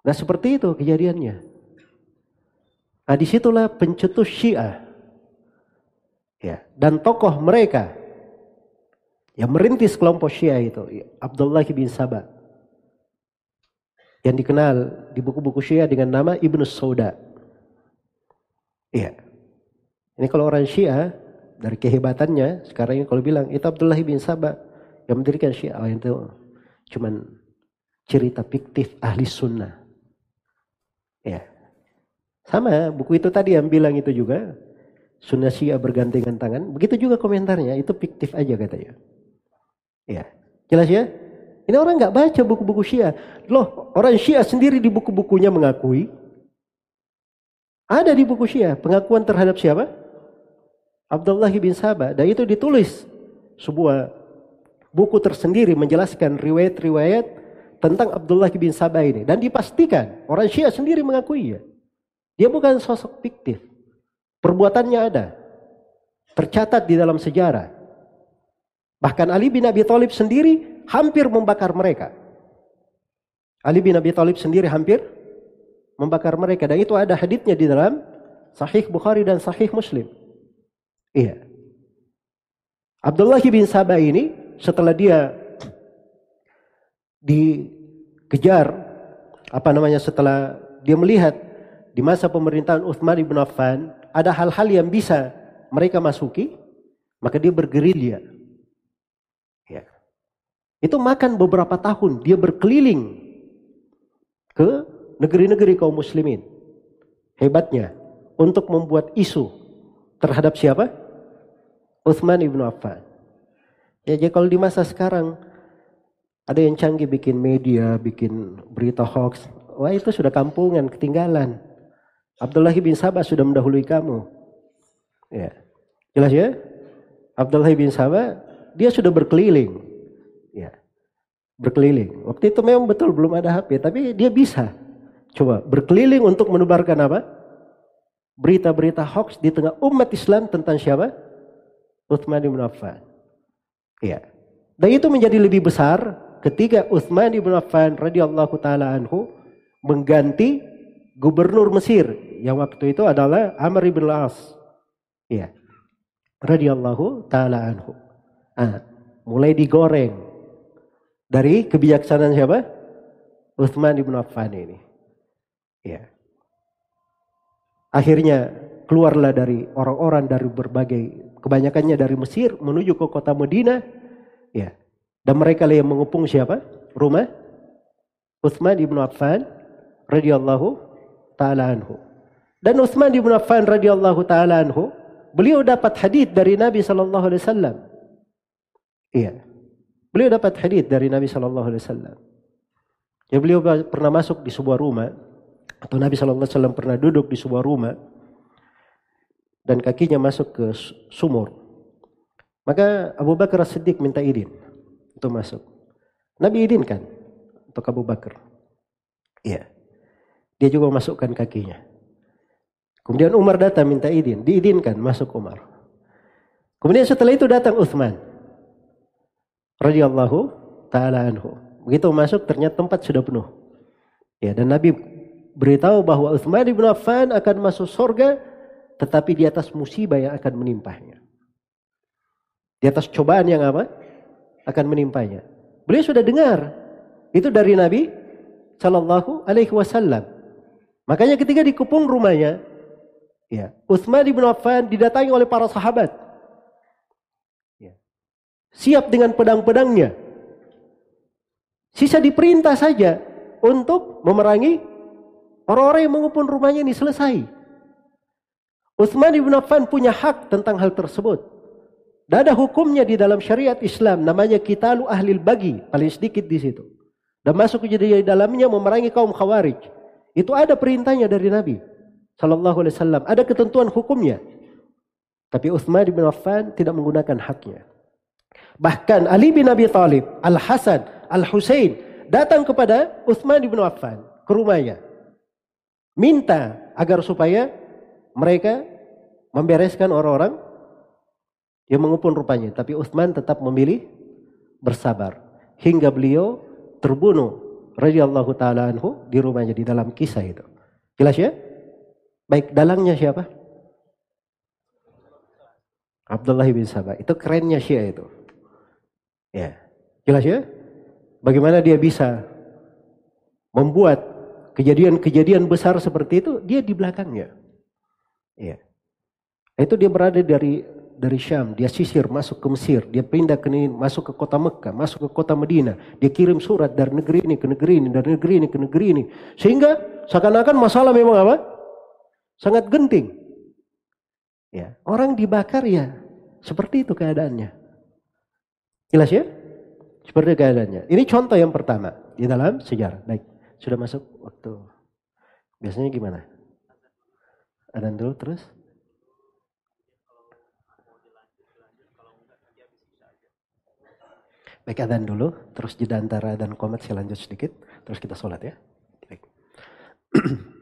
Nah seperti itu kejadiannya. Nah di situlah pencetus Syiah. Ya, dan tokoh mereka yang merintis kelompok Syiah itu Abdullah bin Sabah yang dikenal di buku-buku Syiah dengan nama Ibnu Sauda. Iya. Ini kalau orang Syiah dari kehebatannya sekarang ini kalau bilang itu Abdullah bin Sabah yang mendirikan Syiah oh, itu cuman cerita fiktif ahli sunnah. Ya. Sama buku itu tadi yang bilang itu juga. Sunnah Syiah bergandengan tangan. Begitu juga komentarnya. Itu fiktif aja katanya. Ya. Jelas ya? Ini orang nggak baca buku-buku Syiah. Loh, orang Syiah sendiri di buku-bukunya mengakui. Ada di buku Syiah pengakuan terhadap siapa? Abdullah bin Sabah. Dan itu ditulis sebuah buku tersendiri menjelaskan riwayat-riwayat tentang Abdullah bin Sabah ini. Dan dipastikan orang Syiah sendiri mengakui ya. Dia bukan sosok fiktif. Perbuatannya ada. Tercatat di dalam sejarah. Bahkan Ali bin Abi Thalib sendiri hampir membakar mereka. Ali bin Abi Thalib sendiri hampir membakar mereka. Dan itu ada haditnya di dalam Sahih Bukhari dan Sahih Muslim. Iya. Abdullah bin Sabah ini setelah dia dikejar apa namanya setelah dia melihat di masa pemerintahan Uthman ibn Affan ada hal-hal yang bisa mereka masuki maka dia bergerilya. Ya. Itu makan beberapa tahun dia berkeliling ke negeri-negeri kaum muslimin. Hebatnya untuk membuat isu terhadap siapa Uthman ibn Affan ya jadi kalau di masa sekarang ada yang canggih bikin media, bikin berita hoax. Wah itu sudah kampungan, ketinggalan. Abdullah bin Sabah sudah mendahului kamu. Ya. Jelas ya? Abdullah bin Sabah, dia sudah berkeliling. Ya. Berkeliling. Waktu itu memang betul belum ada HP, tapi dia bisa. Coba berkeliling untuk menebarkan apa? Berita-berita hoax di tengah umat Islam tentang siapa? Uthman bin Affan. Ya. Dan itu menjadi lebih besar ketika Utsman bin Affan radhiyallahu taala anhu mengganti gubernur Mesir yang waktu itu adalah Amr ibn As. Ya. Radhiyallahu taala anhu. Ah, mulai digoreng dari kebijaksanaan siapa? Uthman ibn Affan ini. Ya. Akhirnya keluarlah dari orang-orang dari berbagai kebanyakannya dari Mesir menuju ke kota Medina. Ya. Dan mereka lah yang mengepung siapa? Rumah Uthman ibn Affan radhiyallahu taala anhu. Dan Uthman ibn Affan radhiyallahu taala anhu, beliau dapat hadis dari Nabi sallallahu alaihi wasallam. Iya. Beliau dapat hadis dari Nabi sallallahu alaihi wasallam. Ya beliau pernah masuk di sebuah rumah atau Nabi Shallallahu Alaihi Wasallam pernah duduk di sebuah rumah dan kakinya masuk ke sumur. Maka Abu Bakar Siddiq minta izin untuk masuk. Nabi izinkan untuk Abu Bakar. Iya. Dia juga masukkan kakinya. Kemudian Umar datang minta izin, diizinkan masuk Umar. Kemudian setelah itu datang Uthman. radhiyallahu taala anhu. Begitu masuk ternyata tempat sudah penuh. Ya, dan Nabi beritahu bahwa Uthman bin Affan akan masuk surga tetapi di atas musibah yang akan menimpahnya. Di atas cobaan yang apa? Akan menimpanya. Beliau sudah dengar itu dari Nabi Shallallahu Alaihi Wasallam. Makanya ketika dikepung rumahnya, ya, Uthman bin Affan didatangi oleh para sahabat. Ya. Siap dengan pedang-pedangnya. Sisa diperintah saja untuk memerangi Orang-orang yang mengepung rumahnya ini selesai. Utsman ibn Affan punya hak tentang hal tersebut. Dan ada hukumnya di dalam syariat Islam namanya kitalu ahlil bagi, paling sedikit di situ. Dan masuk ke di dalamnya memerangi kaum khawarij. Itu ada perintahnya dari Nabi sallallahu alaihi wasallam, ada ketentuan hukumnya. Tapi Utsman bin Affan tidak menggunakan haknya. Bahkan Ali bin Abi Thalib, Al Hasan, Al Husain datang kepada Utsman bin Affan ke rumahnya minta agar supaya mereka membereskan orang-orang yang mengupun rupanya. Tapi Uthman tetap memilih bersabar hingga beliau terbunuh radhiyallahu taala anhu di rumahnya di dalam kisah itu. Jelas ya? Baik, dalangnya siapa? Abdullah bin Sabah. Itu kerennya Syiah itu. Ya. Jelas ya? Bagaimana dia bisa membuat kejadian-kejadian besar seperti itu dia di belakangnya. Ya. Itu dia berada dari dari Syam, dia sisir masuk ke Mesir, dia pindah ke masuk ke kota Mekah, masuk ke kota Medina, dia kirim surat dari negeri ini ke negeri ini, dari negeri ini ke negeri ini, sehingga seakan-akan masalah memang apa? Sangat genting. Ya, orang dibakar ya seperti itu keadaannya. Jelas ya? Seperti keadaannya. Ini contoh yang pertama di dalam sejarah. Baik. Sudah masuk waktu. Biasanya gimana? Adan dulu terus? Baik adan dulu, terus jeda antara dan komat saya lanjut sedikit, terus kita sholat ya. Baik. (clears throat)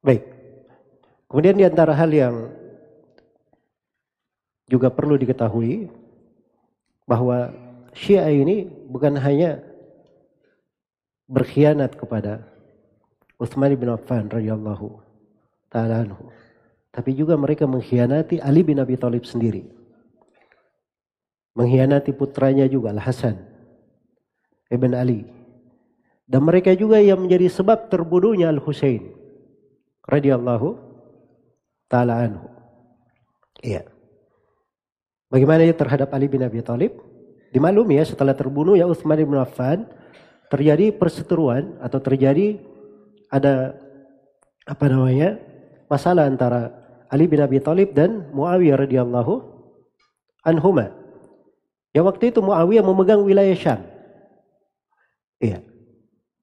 Baik. Kemudian di antara hal yang juga perlu diketahui bahwa Syiah ini bukan hanya berkhianat kepada Utsman bin Affan radhiyallahu taala tapi juga mereka mengkhianati Ali bin Abi Thalib sendiri. Mengkhianati putranya juga Al Hasan ibn Ali. Dan mereka juga yang menjadi sebab terbunuhnya Al Husain radhiyallahu taala anhu. Iya. Bagaimana ya terhadap Ali bin Abi Thalib? Dimaklumi ya setelah terbunuh ya Utsman bin Affan terjadi perseteruan atau terjadi ada apa namanya masalah antara Ali bin Abi Thalib dan Muawiyah radhiyallahu anhuma. Ya waktu itu Muawiyah memegang wilayah Syam. Iya.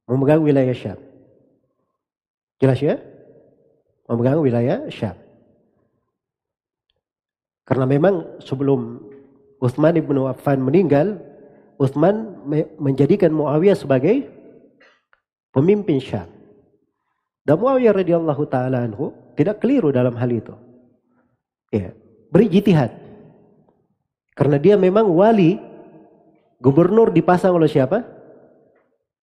Memegang wilayah Syam. Jelas ya? Memegang wilayah Syam. Karena memang sebelum Uthman ibn Affan meninggal, Uthman menjadikan Muawiyah sebagai pemimpin Syam. Dan Muawiyah radhiyallahu taala anhu tidak keliru dalam hal itu. Ya, beri jitihad. Karena dia memang wali gubernur dipasang oleh siapa?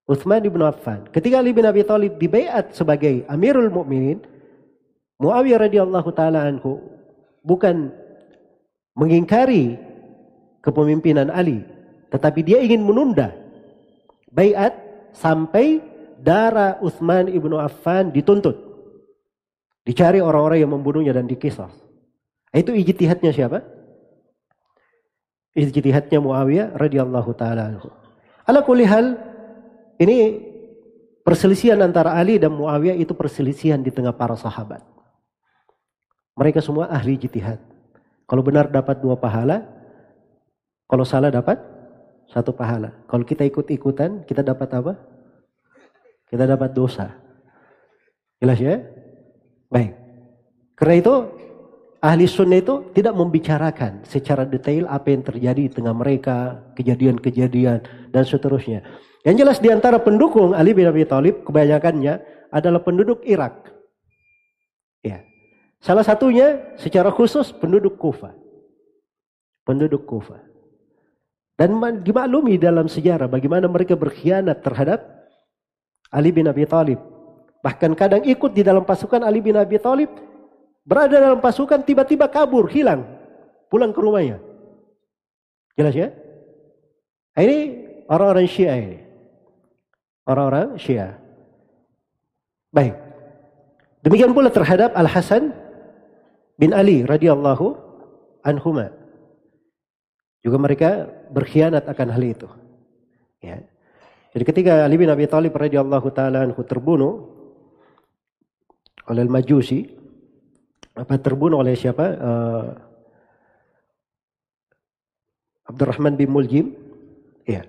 Uthman ibn Affan. Ketika Ali bin Abi Thalib dibaiat sebagai Amirul Mukminin, Muawiyah radhiyallahu taala anhu bukan mengingkari kepemimpinan Ali, tetapi dia ingin menunda bayat sampai darah Utsman ibnu Affan dituntut. Dicari orang-orang yang membunuhnya dan dikisah. Itu ijtihadnya siapa? Ijtihadnya Muawiyah radhiyallahu taala anhu. Ala kulli hal ini perselisihan antara Ali dan Muawiyah itu perselisihan di tengah para sahabat. Mereka semua ahli ijtihad. Kalau benar dapat dua pahala, kalau salah dapat satu pahala. Kalau kita ikut-ikutan, kita dapat apa? Kita dapat dosa. Jelas ya? Baik. Karena itu ahli sunnah itu tidak membicarakan secara detail apa yang terjadi di tengah mereka, kejadian-kejadian dan seterusnya. Yang jelas di antara pendukung Ali bin Abi Thalib kebanyakannya adalah penduduk Irak. Ya. Salah satunya secara khusus penduduk Kufa. Penduduk Kufa. Dan dimaklumi dalam sejarah bagaimana mereka berkhianat terhadap Ali bin Abi Thalib. Bahkan kadang ikut di dalam pasukan Ali bin Abi Thalib. Berada dalam pasukan tiba-tiba kabur, hilang. Pulang ke rumahnya. Jelas ya? Nah, ini orang-orang Syiah ini. Orang-orang Syiah. Baik. Demikian pula terhadap Al-Hasan bin Ali radhiyallahu anhuma. Juga mereka berkhianat akan hal itu. Ya. Jadi ketika Ali bin Abi Thalib radhiyallahu taala anhu terbunuh oleh Al-Majusi apa terbunuh oleh siapa? Uh, Abdurrahman bin Muljim. Ya.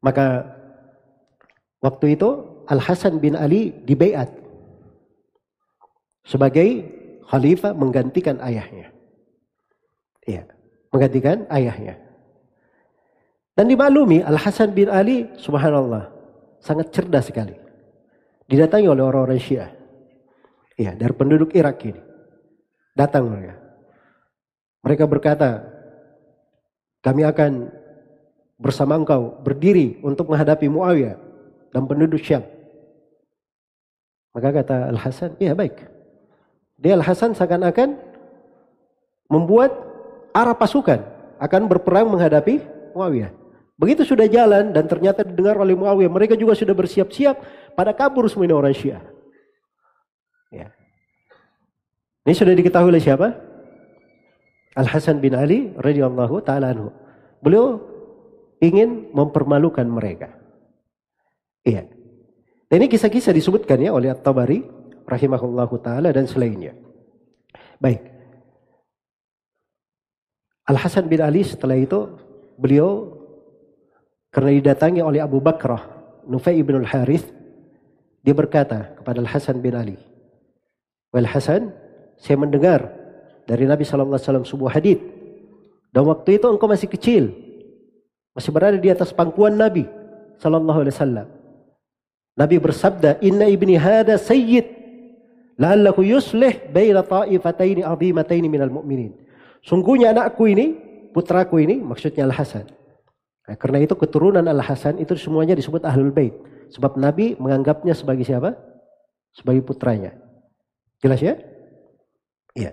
Maka waktu itu Al Hasan bin Ali dibaiat sebagai khalifah menggantikan ayahnya. Iya, menggantikan ayahnya. Dan dimaklumi Al Hasan bin Ali, subhanallah, sangat cerdas sekali. Didatangi oleh orang-orang Syiah. Iya, dari penduduk Irak ini. Datang mereka. Mereka berkata, kami akan bersama engkau berdiri untuk menghadapi Muawiyah dan penduduk Syam. Maka kata Al Hasan, iya baik. Dia Al-Hasan seakan-akan membuat arah pasukan akan berperang menghadapi Muawiyah. Begitu sudah jalan dan ternyata didengar oleh Muawiyah, mereka juga sudah bersiap-siap pada kabur semua ini orang Syiah. Ya. Ini sudah diketahui oleh siapa? Al Hasan bin Ali radhiyallahu taala anhu. Beliau ingin mempermalukan mereka. Iya. Ini kisah-kisah disebutkan ya oleh At-Tabari rahimahullahu taala dan selainnya. Baik. Al Hasan bin Ali setelah itu beliau karena didatangi oleh Abu Bakrah Nufai ibn al Harith dia berkata kepada Al Hasan bin Ali, "Wal Hasan, saya mendengar dari Nabi sallallahu alaihi wasallam sebuah hadis dan waktu itu engkau masih kecil, masih berada di atas pangkuan Nabi sallallahu alaihi wasallam. Nabi bersabda, "Inna ibni hada sayyid La'allahu yuslih baina ta'ifataini 'azimataini minal mu'minin. Sungguhnya anakku ini, putraku ini, maksudnya Al-Hasan. Nah, karena itu keturunan Al-Hasan itu semuanya disebut Ahlul Bait. Sebab Nabi menganggapnya sebagai siapa? Sebagai putranya. Jelas ya? Iya.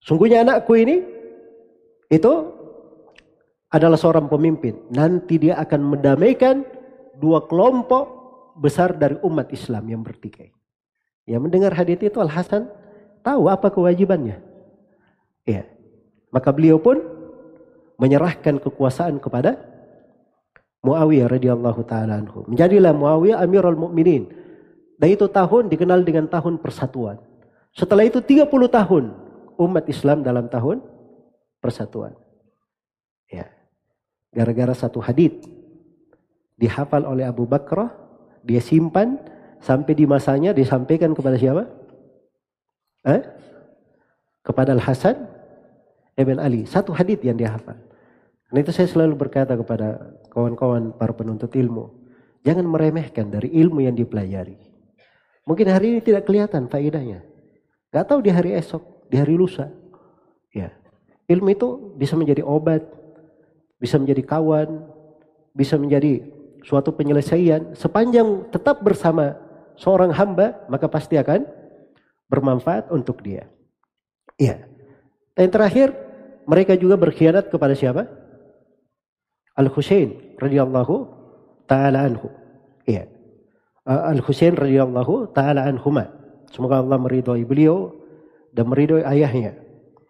Sungguhnya anakku ini itu adalah seorang pemimpin. Nanti dia akan mendamaikan dua kelompok besar dari umat Islam yang bertikai. Ya mendengar hadis itu Al Hasan tahu apa kewajibannya. Ya. Maka beliau pun menyerahkan kekuasaan kepada Muawiyah radhiyallahu taala anhu. Menjadilah Muawiyah Amirul Mukminin. Dan itu tahun dikenal dengan tahun persatuan. Setelah itu 30 tahun umat Islam dalam tahun persatuan. Ya. Gara-gara satu hadis dihafal oleh Abu Bakar, dia simpan sampai di masanya disampaikan kepada siapa? Eh? Kepada Al Hasan Ibn Ali. Satu hadis yang dia hafal. Karena itu saya selalu berkata kepada kawan-kawan para penuntut ilmu, jangan meremehkan dari ilmu yang dipelajari. Mungkin hari ini tidak kelihatan faedahnya. Gak tahu di hari esok, di hari lusa. Ya. Ilmu itu bisa menjadi obat, bisa menjadi kawan, bisa menjadi suatu penyelesaian sepanjang tetap bersama seorang hamba maka pasti akan bermanfaat untuk dia. Iya. Dan terakhir mereka juga berkhianat kepada siapa? Al-Husain radhiyallahu taala anhu. Iya. Al-Husain radhiyallahu taala anhuma. Semoga Allah meridhai beliau dan meridhai ayahnya.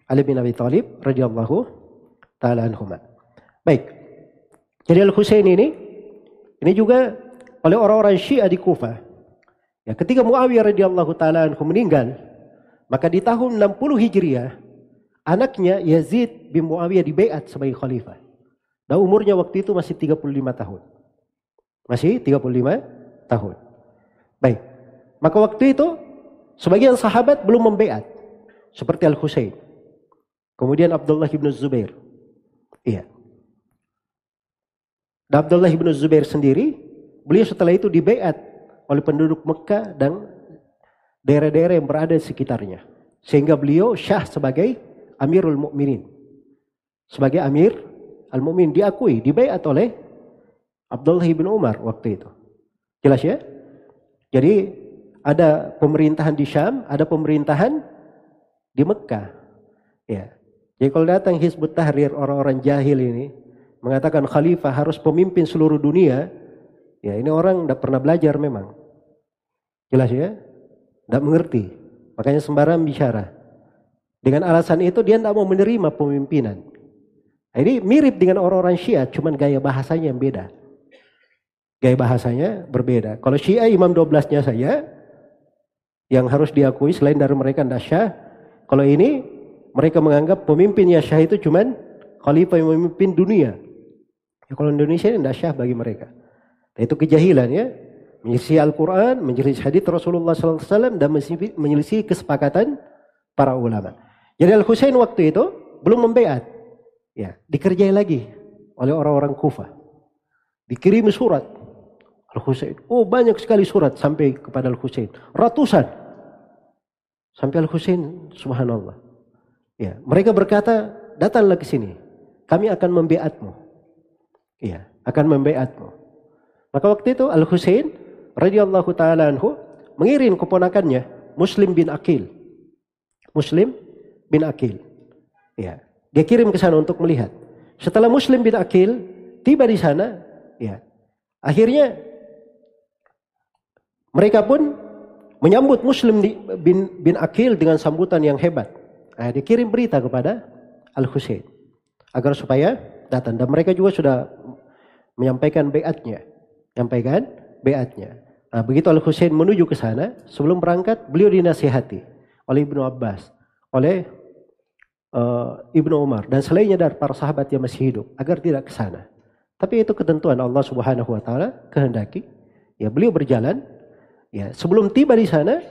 Ali bin Abi Thalib radhiyallahu taala anhuma. Baik. Jadi Al-Husain ini ini juga oleh orang-orang Syiah di Kufah. Ya, ketika Muawiyah radhiyallahu taala anhu meninggal, maka di tahun 60 Hijriah anaknya Yazid bin Muawiyah dibaiat sebagai khalifah. Dan umurnya waktu itu masih 35 tahun. Masih 35 tahun. Baik. Maka waktu itu sebagian sahabat belum membeat. Seperti Al-Husain. Kemudian Abdullah bin Zubair. Iya. Dan Abdullah bin Zubair sendiri, beliau setelah itu dibeat oleh penduduk Mekah dan daerah-daerah yang berada di sekitarnya. Sehingga beliau syah sebagai Amirul Mukminin. Sebagai Amir Al-Mu'min diakui, dibayat oleh Abdullah bin Umar waktu itu. Jelas ya? Jadi ada pemerintahan di Syam, ada pemerintahan di Mekah. Ya. Jadi kalau datang Hizbut Tahrir orang-orang jahil ini mengatakan khalifah harus pemimpin seluruh dunia, ya ini orang tidak pernah belajar memang. Jelas ya? Tidak mengerti. Makanya sembarang bicara. Dengan alasan itu dia tidak mau menerima pemimpinan. Nah, ini mirip dengan orang-orang Syiah, cuman gaya bahasanya yang beda. Gaya bahasanya berbeda. Kalau Syiah imam 12-nya saya, yang harus diakui selain dari mereka tidak syah. Kalau ini, mereka menganggap pemimpinnya syah itu cuman khalifah yang memimpin dunia. Ya, kalau Indonesia ini tidak syah bagi mereka. Itu kejahilan ya. Menyelisih Al-Quran, menyelisih hadith Rasulullah SAW, dan menyelisih kesepakatan para ulama. Jadi Al-Husain waktu itu belum membeat. Ya, dikerjai lagi oleh orang-orang Kufah. Dikirim surat Al-Husain. Oh, banyak sekali surat sampai kepada Al-Husain. Ratusan. Sampai Al-Husain, subhanallah. Ya, mereka berkata, datanglah ke sini. Kami akan membeatmu. Iya, akan membeatmu. Maka waktu itu Al-Husain radhiyallahu taala anhu mengirim keponakannya Muslim bin Akil. Muslim bin Akil. Ya. Dia kirim ke sana untuk melihat. Setelah Muslim bin Akil tiba di sana, ya. Akhirnya mereka pun menyambut Muslim bin, bin Akil dengan sambutan yang hebat. Nah, dia kirim berita kepada Al Husain agar supaya datang dan mereka juga sudah menyampaikan beatnya, menyampaikan beatnya. Nah, begitu Al Husain menuju ke sana, sebelum berangkat beliau dinasihati oleh Ibnu Abbas, oleh uh, Ibnu Umar dan selainnya dari para sahabat yang masih hidup agar tidak ke sana. Tapi itu ketentuan Allah Subhanahu wa taala kehendaki. Ya, beliau berjalan ya, sebelum tiba di sana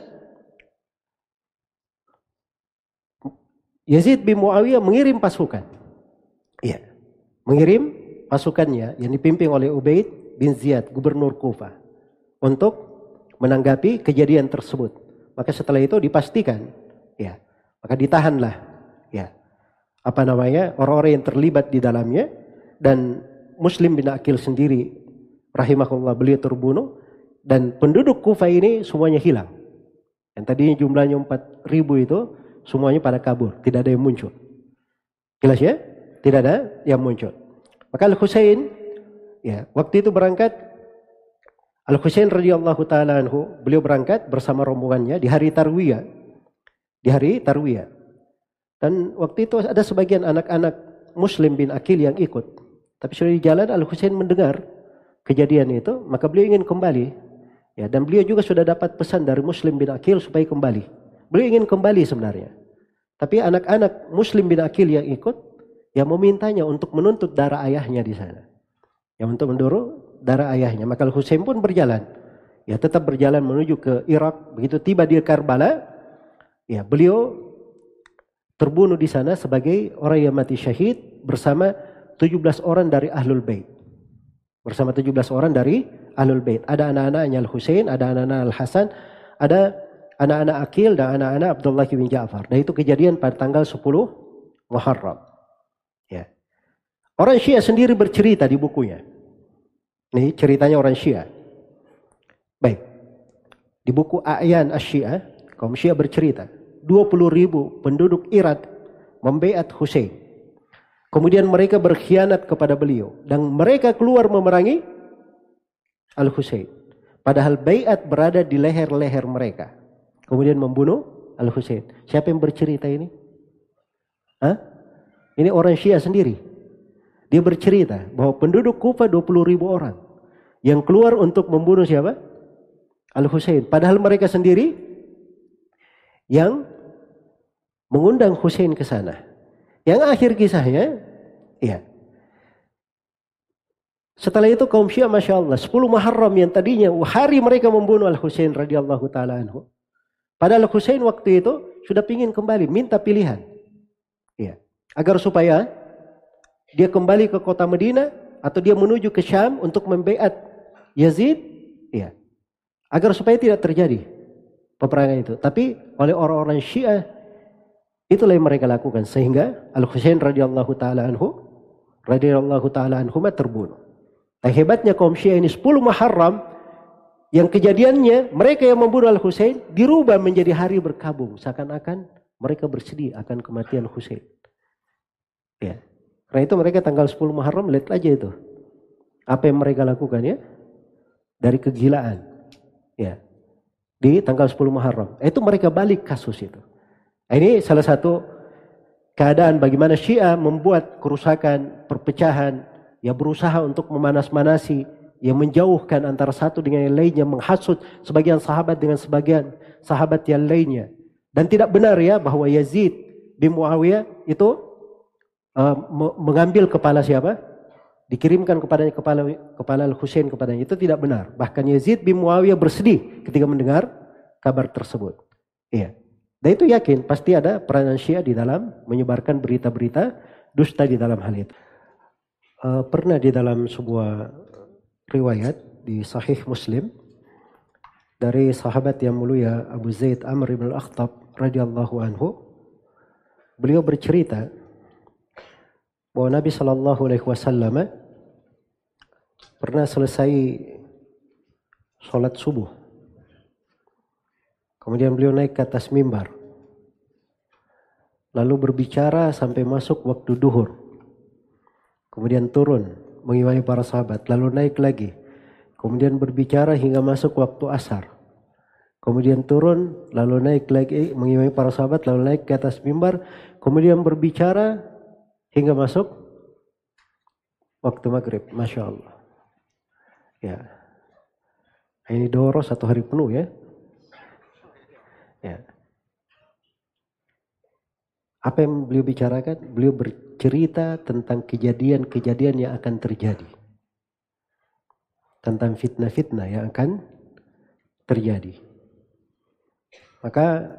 Yazid bin Muawiyah mengirim pasukan. Ya, mengirim pasukannya yang dipimpin oleh Ubaid bin Ziyad, gubernur Kufah untuk menanggapi kejadian tersebut. Maka setelah itu dipastikan, ya, maka ditahanlah, ya, apa namanya orang-orang yang terlibat di dalamnya dan Muslim bin Akil sendiri, rahimahullah beliau terbunuh dan penduduk Kufa ini semuanya hilang. Yang tadinya jumlahnya 4 ribu itu semuanya pada kabur, tidak ada yang muncul. Jelas ya? Tidak ada yang muncul. Maka Al Husain, ya, waktu itu berangkat Al Husain radhiyallahu taala anhu, beliau berangkat bersama rombongannya di hari Tarwiyah. Di hari Tarwiyah. Dan waktu itu ada sebagian anak-anak Muslim bin Akil yang ikut. Tapi sudah di jalan Al Husain mendengar kejadian itu, maka beliau ingin kembali. Ya, dan beliau juga sudah dapat pesan dari Muslim bin Akil supaya kembali. Beliau ingin kembali sebenarnya. Tapi anak-anak Muslim bin Akil yang ikut, yang memintanya untuk menuntut darah ayahnya di sana. Yang untuk mendorong darah ayahnya. Maka Al-Husain pun berjalan. Ya tetap berjalan menuju ke Irak. Begitu tiba di Karbala, ya beliau terbunuh di sana sebagai orang yang mati syahid bersama 17 orang dari Ahlul Bait. Bersama 17 orang dari Ahlul Bait. Ada anak-anaknya Al-Husain, ada anak-anak Al-Hasan, ada anak-anak Akil dan anak-anak Abdullah bin Ja'far. Dan itu kejadian pada tanggal 10 Muharram. Ya. Orang Syiah sendiri bercerita di bukunya. Ini ceritanya orang Syiah. Baik. Di buku A'yan Asyiah, kaum Syiah bercerita. 20 ribu penduduk Irak membeat Hussein. Kemudian mereka berkhianat kepada beliau. Dan mereka keluar memerangi Al-Husain. Padahal bayat berada di leher-leher mereka. Kemudian membunuh Al-Husain. Siapa yang bercerita ini? Hah? Ini orang Syiah sendiri. Dia bercerita bahwa penduduk Kufa 20 ribu orang. Yang keluar untuk membunuh siapa? Al-Husain. Padahal mereka sendiri yang mengundang Husain ke sana. Yang akhir kisahnya, ya. Setelah itu kaum Syiah Masya Allah, 10 Muharram yang tadinya hari mereka membunuh Al-Husain radhiyallahu taala anhu. Padahal Husain waktu itu sudah ingin kembali, minta pilihan. Ya. Agar supaya dia kembali ke kota Medina atau dia menuju ke Syam untuk membeat Yazid, ya. Agar supaya tidak terjadi peperangan itu. Tapi oleh orang-orang Syiah itulah yang mereka lakukan sehingga Al Husain radhiyallahu taala anhu radhiyallahu taala anhu terbunuh. Dan hebatnya kaum Syiah ini 10 Muharram yang kejadiannya mereka yang membunuh Al Husain dirubah menjadi hari berkabung seakan-akan mereka bersedih akan kematian Husain. Ya. Karena itu mereka tanggal 10 Muharram lihat aja itu. Apa yang mereka lakukan ya? Dari kegilaan. Ya. Di tanggal 10 Muharram. Itu mereka balik kasus itu. Nah, ini salah satu keadaan bagaimana Syiah membuat kerusakan, perpecahan, ya berusaha untuk memanas-manasi, yang menjauhkan antara satu dengan yang lainnya, menghasut sebagian sahabat dengan sebagian sahabat yang lainnya. Dan tidak benar ya bahwa Yazid bin Muawiyah itu uh, mengambil kepala siapa? Dikirimkan kepadanya kepala kepala Al Husain kepadanya itu tidak benar. Bahkan Yazid bin Muawiyah bersedih ketika mendengar kabar tersebut. Iya. Dan itu yakin pasti ada peranan Syiah di dalam menyebarkan berita-berita dusta di dalam hal itu. Uh, pernah di dalam sebuah riwayat di Sahih Muslim dari sahabat yang mulia Abu Zaid Amr bin Al-Akhtab radhiyallahu anhu beliau bercerita bahwa Nabi Shallallahu Alaihi Wasallam pernah selesai sholat subuh. Kemudian beliau naik ke atas mimbar. Lalu berbicara sampai masuk waktu duhur. Kemudian turun mengimani para sahabat. Lalu naik lagi. Kemudian berbicara hingga masuk waktu asar. Kemudian turun, lalu naik lagi mengimani para sahabat, lalu naik ke atas mimbar. Kemudian berbicara hingga masuk waktu maghrib. Masya Allah. Ya. Ini doro satu hari penuh ya. Ya. Apa yang beliau bicarakan? Beliau bercerita tentang kejadian-kejadian yang akan terjadi. Tentang fitnah-fitnah yang akan terjadi. Maka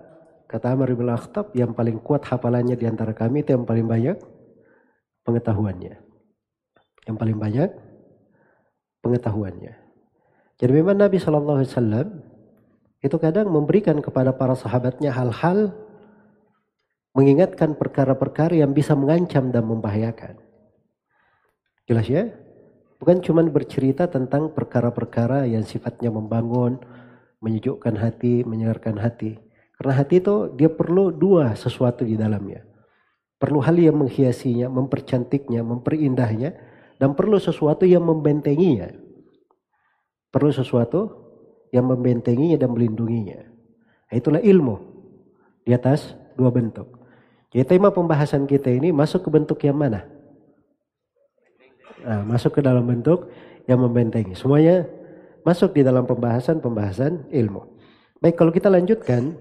kata Amr bin Akhtab yang paling kuat hafalannya di antara kami itu yang paling banyak pengetahuannya. Yang paling banyak pengetahuannya. Jadi memang Nabi Shallallahu Alaihi Wasallam itu kadang memberikan kepada para sahabatnya hal-hal mengingatkan perkara-perkara yang bisa mengancam dan membahayakan. Jelas ya? Bukan cuma bercerita tentang perkara-perkara yang sifatnya membangun, menyejukkan hati, menyegarkan hati. Karena hati itu dia perlu dua sesuatu di dalamnya. Perlu hal yang menghiasinya, mempercantiknya, memperindahnya, dan perlu sesuatu yang membentenginya. Perlu sesuatu yang membentenginya dan melindunginya. Nah, itulah ilmu di atas dua bentuk. Jadi tema pembahasan kita ini masuk ke bentuk yang mana? Nah, masuk ke dalam bentuk yang membentengi. Semuanya masuk di dalam pembahasan-pembahasan ilmu. Baik, kalau kita lanjutkan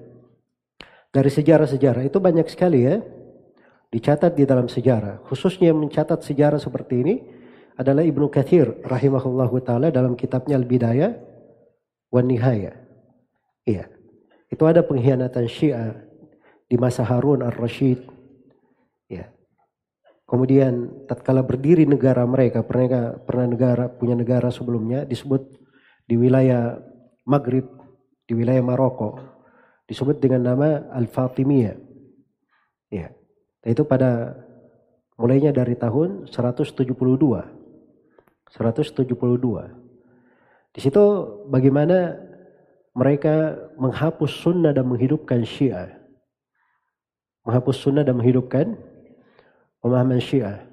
dari sejarah-sejarah itu banyak sekali ya dicatat di dalam sejarah. Khususnya mencatat sejarah seperti ini adalah Ibnu Kathir rahimahullahu taala dalam kitabnya Al-Bidayah wan Nihaya. Iya. Itu ada pengkhianatan Syiah di masa Harun ar-Rasyid. Ya. Kemudian tatkala berdiri negara mereka, pernah pernah negara punya negara sebelumnya disebut di wilayah Maghrib, di wilayah Maroko, disebut dengan nama Al-Fatimiyah. Ya. Itu pada mulainya dari tahun 172. 172. Di situ bagaimana mereka menghapus sunnah dan menghidupkan syiah. Menghapus sunnah dan menghidupkan pemahaman syiah.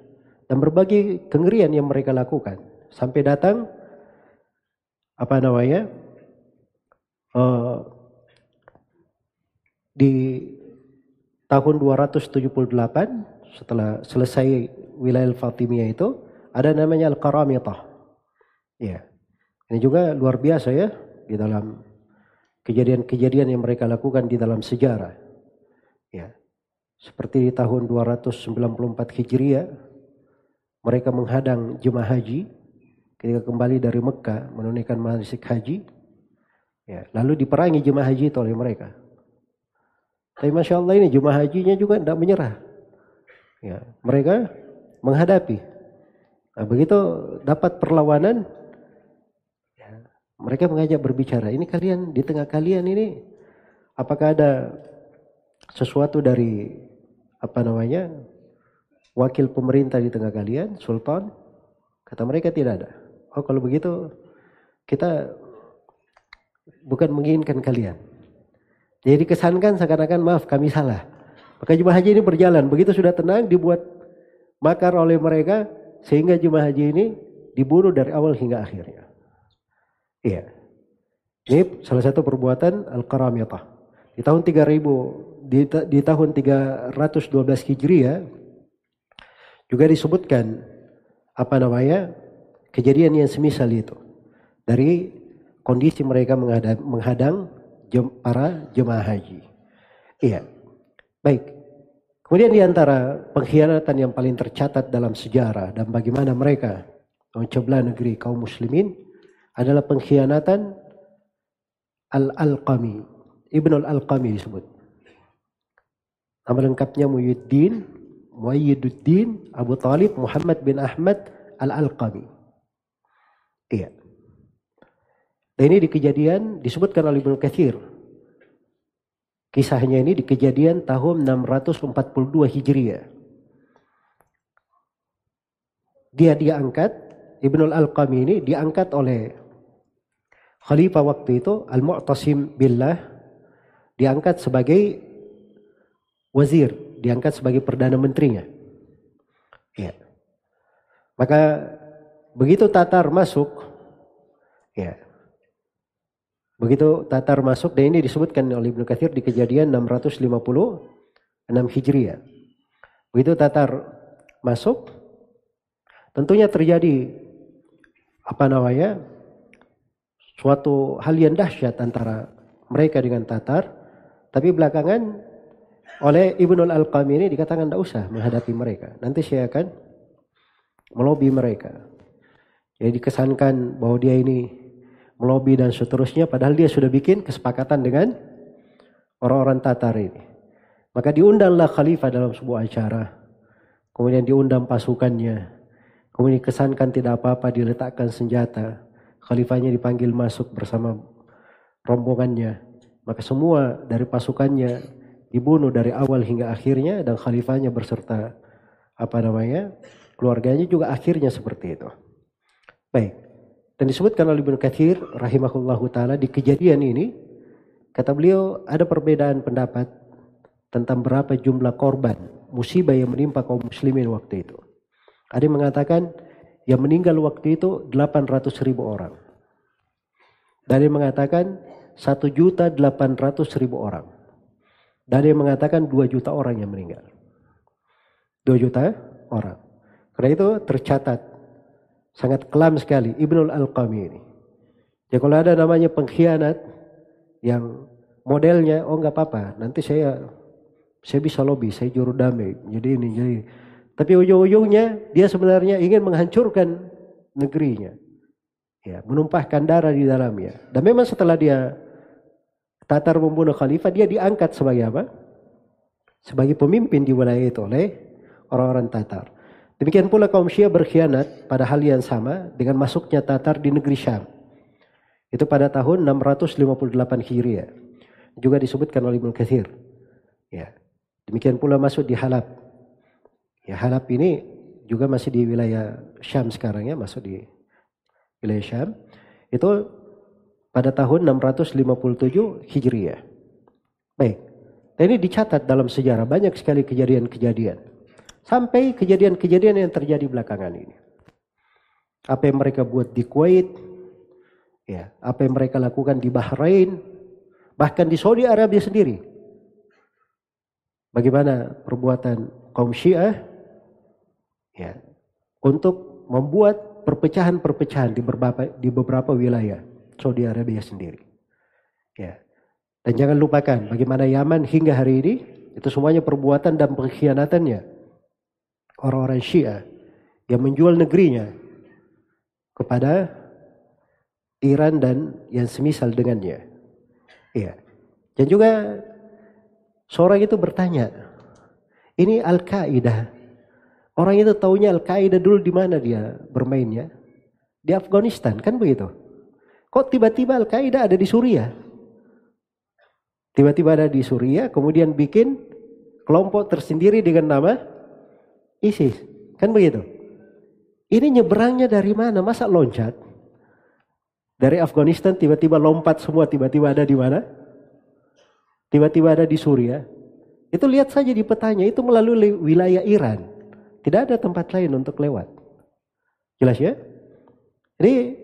Dan berbagai kengerian yang mereka lakukan. Sampai datang, apa namanya, uh, di tahun 278 setelah selesai wilayah Fatimiyah itu ada namanya Al-Qaramitah. Ya. Ini juga luar biasa ya di dalam kejadian-kejadian yang mereka lakukan di dalam sejarah. Ya. Seperti di tahun 294 Hijriah mereka menghadang jemaah haji ketika kembali dari Mekah menunaikan manasik haji. Ya, lalu diperangi jemaah haji itu oleh mereka. Tapi masya Allah ini jemaah hajinya juga tidak menyerah. Ya, mereka menghadapi. Nah, begitu dapat perlawanan, mereka mengajak berbicara. Ini kalian di tengah kalian ini apakah ada sesuatu dari apa namanya wakil pemerintah di tengah kalian, sultan? Kata mereka tidak ada. Oh kalau begitu kita bukan menginginkan kalian. Jadi kesankan seakan-akan maaf kami salah. Maka jemaah haji ini berjalan. Begitu sudah tenang dibuat makar oleh mereka sehingga jemaah haji ini dibunuh dari awal hingga akhirnya. Iya. Ini salah satu perbuatan Al-Qaramiyah. Di tahun 3000 di, di tahun 312 Hijriah juga disebutkan apa namanya kejadian yang semisal itu dari kondisi mereka menghadang, menghadang para jemaah haji. Iya. Baik. Kemudian di antara pengkhianatan yang paling tercatat dalam sejarah dan bagaimana mereka mencoblah negeri kaum muslimin adalah pengkhianatan Al-Alqami. Ibnu Al-Alqami disebut. Nama lengkapnya Muhyiddin, Muhyiddin Abu Talib Muhammad bin Ahmad Al-Alqami. Iya. Dan ini di kejadian disebutkan oleh Ibnu Katsir. Kisahnya ini di kejadian tahun 642 Hijriah. Dia diangkat, Ibnu Al-Alqami ini diangkat oleh khalifah waktu itu Al-Mu'tasim Billah diangkat sebagai wazir, diangkat sebagai perdana menterinya. Ya. Maka begitu Tatar masuk, ya. Begitu Tatar masuk dan ini disebutkan oleh Ibnu Katsir di kejadian 656 Hijriah. Begitu Tatar masuk, tentunya terjadi apa namanya suatu hal yang dahsyat antara mereka dengan Tatar. Tapi belakangan oleh Ibnu Al-Alqami ini dikatakan tidak usah menghadapi mereka. Nanti saya akan melobi mereka. Jadi dikesankan bahwa dia ini melobi dan seterusnya padahal dia sudah bikin kesepakatan dengan orang-orang Tatar ini. Maka diundanglah khalifah dalam sebuah acara. Kemudian diundang pasukannya. Kemudian dikesankan tidak apa-apa diletakkan senjata. Khalifahnya dipanggil masuk bersama rombongannya. Maka semua dari pasukannya dibunuh dari awal hingga akhirnya dan khalifahnya berserta apa namanya keluarganya juga akhirnya seperti itu. Baik. Dan disebutkan oleh Ibnu Katsir rahimahullahu taala di kejadian ini kata beliau ada perbedaan pendapat tentang berapa jumlah korban musibah yang menimpa kaum muslimin waktu itu. Ada yang mengatakan yang meninggal waktu itu 800 ribu orang. Dan yang mengatakan 1 juta 800 ribu orang. Dan yang mengatakan 2 juta orang yang meninggal. 2 juta orang. Karena itu tercatat sangat kelam sekali Ibnul Al-Qami ini. Ya kalau ada namanya pengkhianat yang modelnya oh nggak apa-apa, nanti saya saya bisa lobby, saya juru damai. Jadi ini jadi tapi ujung-ujungnya dia sebenarnya ingin menghancurkan negerinya. Ya, menumpahkan darah di dalamnya. Dan memang setelah dia Tatar membunuh khalifah, dia diangkat sebagai apa? Sebagai pemimpin di wilayah itu oleh orang-orang Tatar. Demikian pula kaum Syiah berkhianat pada hal yang sama dengan masuknya Tatar di negeri Syam. Itu pada tahun 658 Hijriah. Juga disebutkan oleh Ibnu Katsir. Ya. Demikian pula masuk di Halab. Ya, Halab ini juga masih di wilayah Syam sekarang ya, masuk di wilayah Syam. Itu pada tahun 657 Hijriah. Baik. Dan ini dicatat dalam sejarah banyak sekali kejadian-kejadian. Sampai kejadian-kejadian yang terjadi belakangan ini. Apa yang mereka buat di Kuwait, ya, apa yang mereka lakukan di Bahrain, bahkan di Saudi Arabia sendiri. Bagaimana perbuatan kaum Syiah ya, untuk membuat perpecahan-perpecahan di beberapa di beberapa wilayah Saudi Arabia sendiri. Ya. Dan jangan lupakan bagaimana Yaman hingga hari ini itu semuanya perbuatan dan pengkhianatannya orang-orang Syiah yang menjual negerinya kepada Iran dan yang semisal dengannya. Iya. Dan juga seorang itu bertanya, ini Al-Qaeda. Orang itu taunya Al-Qaeda dulu di mana dia bermainnya? Di Afghanistan, kan begitu? Kok tiba-tiba Al-Qaeda ada di Suriah? Tiba-tiba ada di Suriah, kemudian bikin kelompok tersendiri dengan nama ISIS. Kan begitu? Ini nyeberangnya dari mana? Masa loncat? Dari Afghanistan tiba-tiba lompat semua tiba-tiba ada di mana? Tiba-tiba ada di Suriah. Itu lihat saja di petanya itu melalui wilayah Iran. Tidak ada tempat lain untuk lewat. Jelas ya? Jadi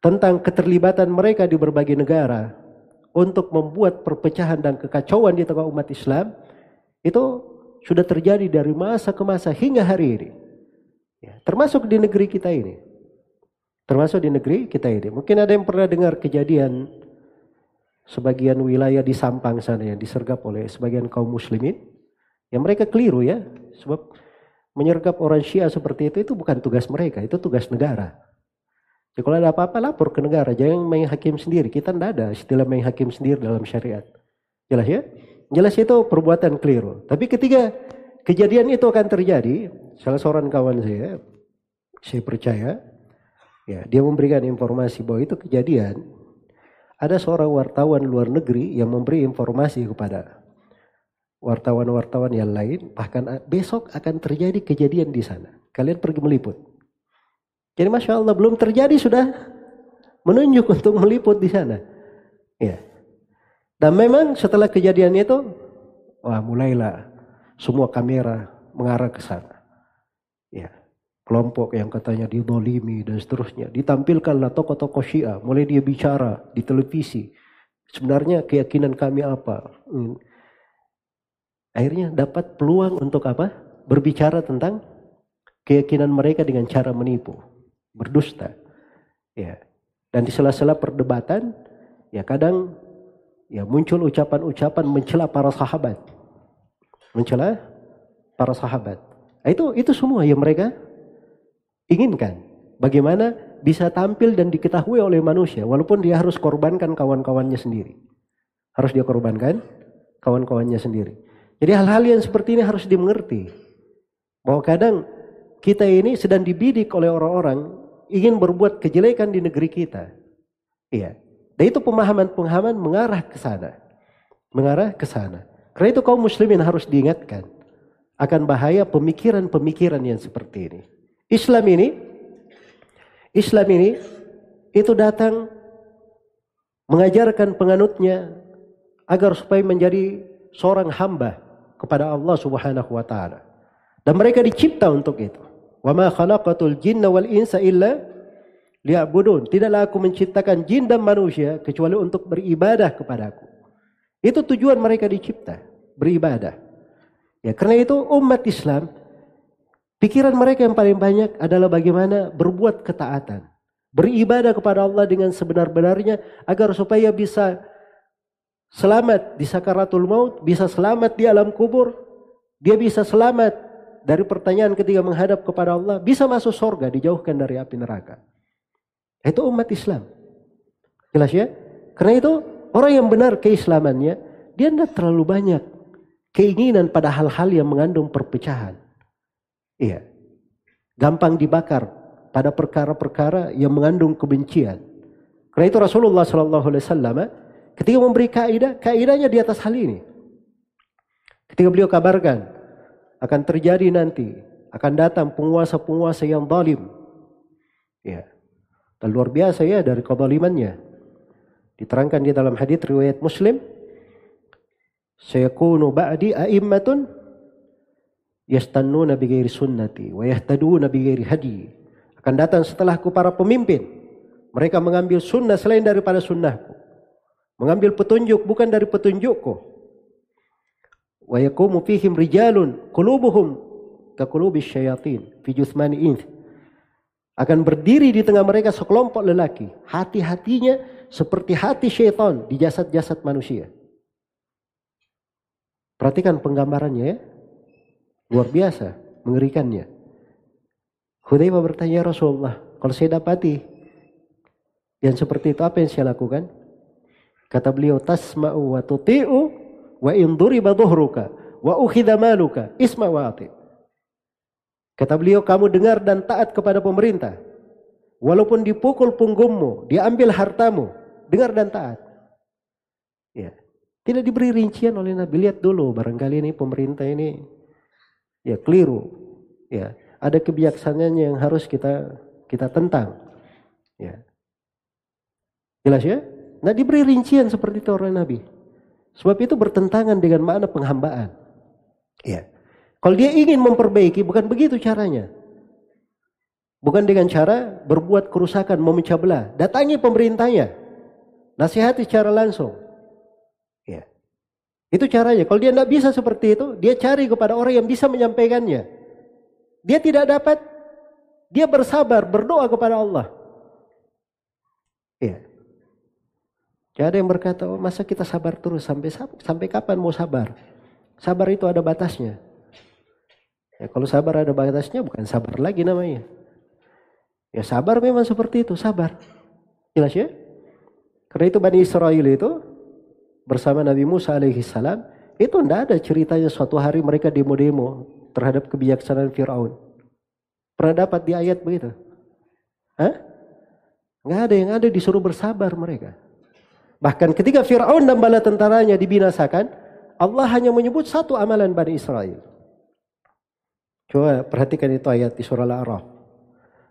tentang keterlibatan mereka di berbagai negara untuk membuat perpecahan dan kekacauan di tengah umat Islam itu sudah terjadi dari masa ke masa hingga hari ini. Ya, termasuk di negeri kita ini. Termasuk di negeri kita ini. Mungkin ada yang pernah dengar kejadian sebagian wilayah di Sampang sana yang disergap oleh sebagian kaum muslimin. Yang mereka keliru ya. Sebab menyergap orang Syiah seperti itu, itu bukan tugas mereka. Itu tugas negara. Jadi kalau ada apa-apa lapor ke negara. Jangan main hakim sendiri. Kita tidak ada istilah main hakim sendiri dalam syariat. Jelas ya? Jelas itu perbuatan keliru. Tapi ketika kejadian itu akan terjadi, salah seorang kawan saya, saya percaya, ya dia memberikan informasi bahwa itu kejadian. Ada seorang wartawan luar negeri yang memberi informasi kepada wartawan-wartawan yang lain, bahkan besok akan terjadi kejadian di sana. Kalian pergi meliput. Jadi masya Allah belum terjadi sudah menunjuk untuk meliput di sana. Ya. Dan memang setelah kejadian itu, wah mulailah semua kamera mengarah ke sana. Ya, kelompok yang katanya didolimi dan seterusnya. Ditampilkanlah tokoh-tokoh Syiah, mulai dia bicara di televisi. Sebenarnya keyakinan kami apa? Hmm. Akhirnya dapat peluang untuk apa? Berbicara tentang keyakinan mereka dengan cara menipu, berdusta. Ya. Dan di sela-sela perdebatan, ya kadang ya muncul ucapan-ucapan mencela para sahabat. Mencela para sahabat. Nah, itu itu semua yang mereka inginkan. Bagaimana bisa tampil dan diketahui oleh manusia walaupun dia harus korbankan kawan-kawannya sendiri. Harus dia korbankan kawan-kawannya sendiri. Jadi hal-hal yang seperti ini harus dimengerti. Bahwa kadang kita ini sedang dibidik oleh orang-orang ingin berbuat kejelekan di negeri kita. Iya. Dan itu pemahaman-pemahaman mengarah ke sana. Mengarah ke sana. Karena itu kaum muslimin harus diingatkan akan bahaya pemikiran-pemikiran yang seperti ini. Islam ini Islam ini itu datang mengajarkan penganutnya agar supaya menjadi seorang hamba kepada Allah Subhanahu wa taala. Dan mereka dicipta untuk itu. Wa ma khalaqatul jinna wal insa illa liya'budun. Tidaklah aku menciptakan jin dan manusia kecuali untuk beribadah kepadaku. Itu tujuan mereka dicipta, beribadah. Ya, karena itu umat Islam pikiran mereka yang paling banyak adalah bagaimana berbuat ketaatan. Beribadah kepada Allah dengan sebenar-benarnya agar supaya bisa selamat di sakaratul maut, bisa selamat di alam kubur, dia bisa selamat dari pertanyaan ketika menghadap kepada Allah, bisa masuk surga, dijauhkan dari api neraka. Itu umat Islam. Jelas ya? Karena itu orang yang benar keislamannya, dia tidak terlalu banyak keinginan pada hal-hal yang mengandung perpecahan. Iya. Gampang dibakar pada perkara-perkara yang mengandung kebencian. Karena itu Rasulullah Shallallahu Alaihi Wasallam Ketika memberi kaidah, kaidahnya di atas hal ini. Ketika beliau kabarkan akan terjadi nanti, akan datang penguasa-penguasa yang zalim. Ya. Dan luar biasa ya dari kezalimannya. Diterangkan di dalam hadis riwayat Muslim, "Sayakunu ba'di a'immatun yastannuna bighairi sunnati wa yahtaduna bighairi hadi." Akan datang setelahku para pemimpin. Mereka mengambil sunnah selain daripada sunnahku. Mengambil petunjuk bukan dari petunjukku. Wa yakumu fihim rijalun qulubuhum ka qulubis syayatin fi jusmani inth. Akan berdiri di tengah mereka sekelompok lelaki. Hati-hatinya seperti hati syaitan di jasad-jasad manusia. Perhatikan penggambarannya ya. Luar biasa, mengerikannya. Hudzaifah bertanya Rasulullah, kalau saya dapati yang seperti itu apa yang saya lakukan? Kata beliau, tasma'u wa tuti'u wa in duriba dhuhruka wa ukhidha maluka isma wa. Kata beliau, kamu dengar dan taat kepada pemerintah. Walaupun dipukul punggungmu, diambil hartamu, dengar dan taat. Ya. Tidak diberi rincian oleh Nabi. Lihat dulu, barangkali ini pemerintah ini ya keliru. Ya, ada kebijaksanaan yang harus kita kita tentang. Ya. Jelas ya? Nah diberi rincian seperti itu oleh Nabi. Sebab itu bertentangan dengan makna penghambaan. Ya. Kalau dia ingin memperbaiki, bukan begitu caranya. Bukan dengan cara berbuat kerusakan, memecah belah. Datangi pemerintahnya. Nasihati secara langsung. Ya. Itu caranya. Kalau dia tidak bisa seperti itu, dia cari kepada orang yang bisa menyampaikannya. Dia tidak dapat, dia bersabar, berdoa kepada Allah. Ya. Gak ada yang berkata, oh, masa kita sabar terus sampai sampai kapan mau sabar? Sabar itu ada batasnya. Ya, kalau sabar ada batasnya bukan sabar lagi namanya. Ya sabar memang seperti itu, sabar. Jelas ya? Karena itu Bani Israel itu bersama Nabi Musa alaihi salam itu tidak ada ceritanya suatu hari mereka demo-demo terhadap kebijaksanaan Fir'aun. Pernah dapat di ayat begitu? Hah? Nggak ada yang ada disuruh bersabar mereka. Bahkan ketika Fir'aun dan bala tentaranya dibinasakan, Allah hanya menyebut satu amalan Bani Israel. Coba perhatikan itu ayat di surah Al-A'raf.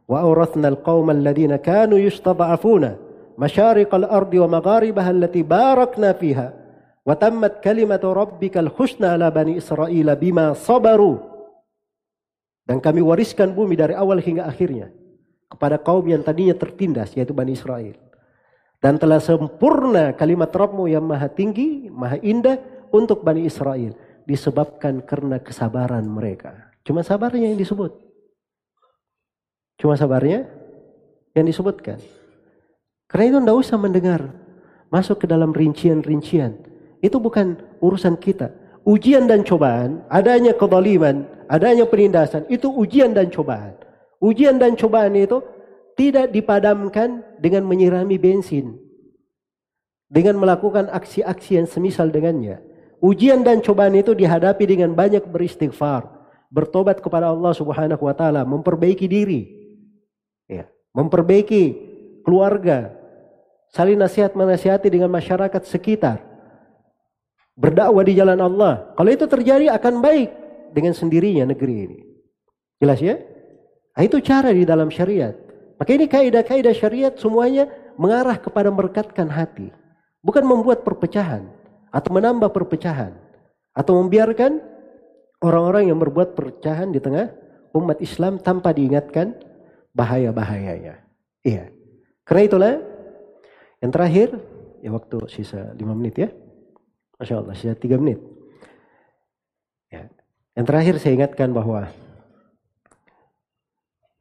Wa awrathna al-qawma alladhina kanu yustada'afuna masyariqal ardi wa magharibaha allati barakna fiha wa tammat kalimatu rabbikal husna ala bani Israel bima sabaru. Dan kami wariskan bumi dari awal hingga akhirnya kepada kaum yang tadinya tertindas yaitu Bani Israel. Dan telah sempurna kalimat Rabbmu yang maha tinggi, maha indah untuk Bani Israel. Disebabkan karena kesabaran mereka. Cuma sabarnya yang disebut. Cuma sabarnya yang disebutkan. Karena itu tidak usah mendengar. Masuk ke dalam rincian-rincian. Itu bukan urusan kita. Ujian dan cobaan, adanya kezaliman, adanya penindasan, itu ujian dan cobaan. Ujian dan cobaan itu tidak dipadamkan dengan menyirami bensin. Dengan melakukan aksi-aksi yang semisal dengannya. Ujian dan cobaan itu dihadapi dengan banyak beristighfar. Bertobat kepada Allah subhanahu wa ta'ala. Memperbaiki diri. Ya. Memperbaiki keluarga. saling nasihat menasihati dengan masyarakat sekitar, berdakwah di jalan Allah. Kalau itu terjadi akan baik dengan sendirinya negeri ini. Jelas ya? Nah, itu cara di dalam syariat. Maka ini kaidah-kaidah syariat semuanya mengarah kepada merekatkan hati. Bukan membuat perpecahan atau menambah perpecahan atau membiarkan orang-orang yang berbuat perpecahan di tengah umat Islam tanpa diingatkan bahaya-bahayanya. Iya. Karena itulah yang terakhir ya waktu sisa lima menit ya. Masya Allah, sisa tiga menit. Ya. Yang terakhir saya ingatkan bahwa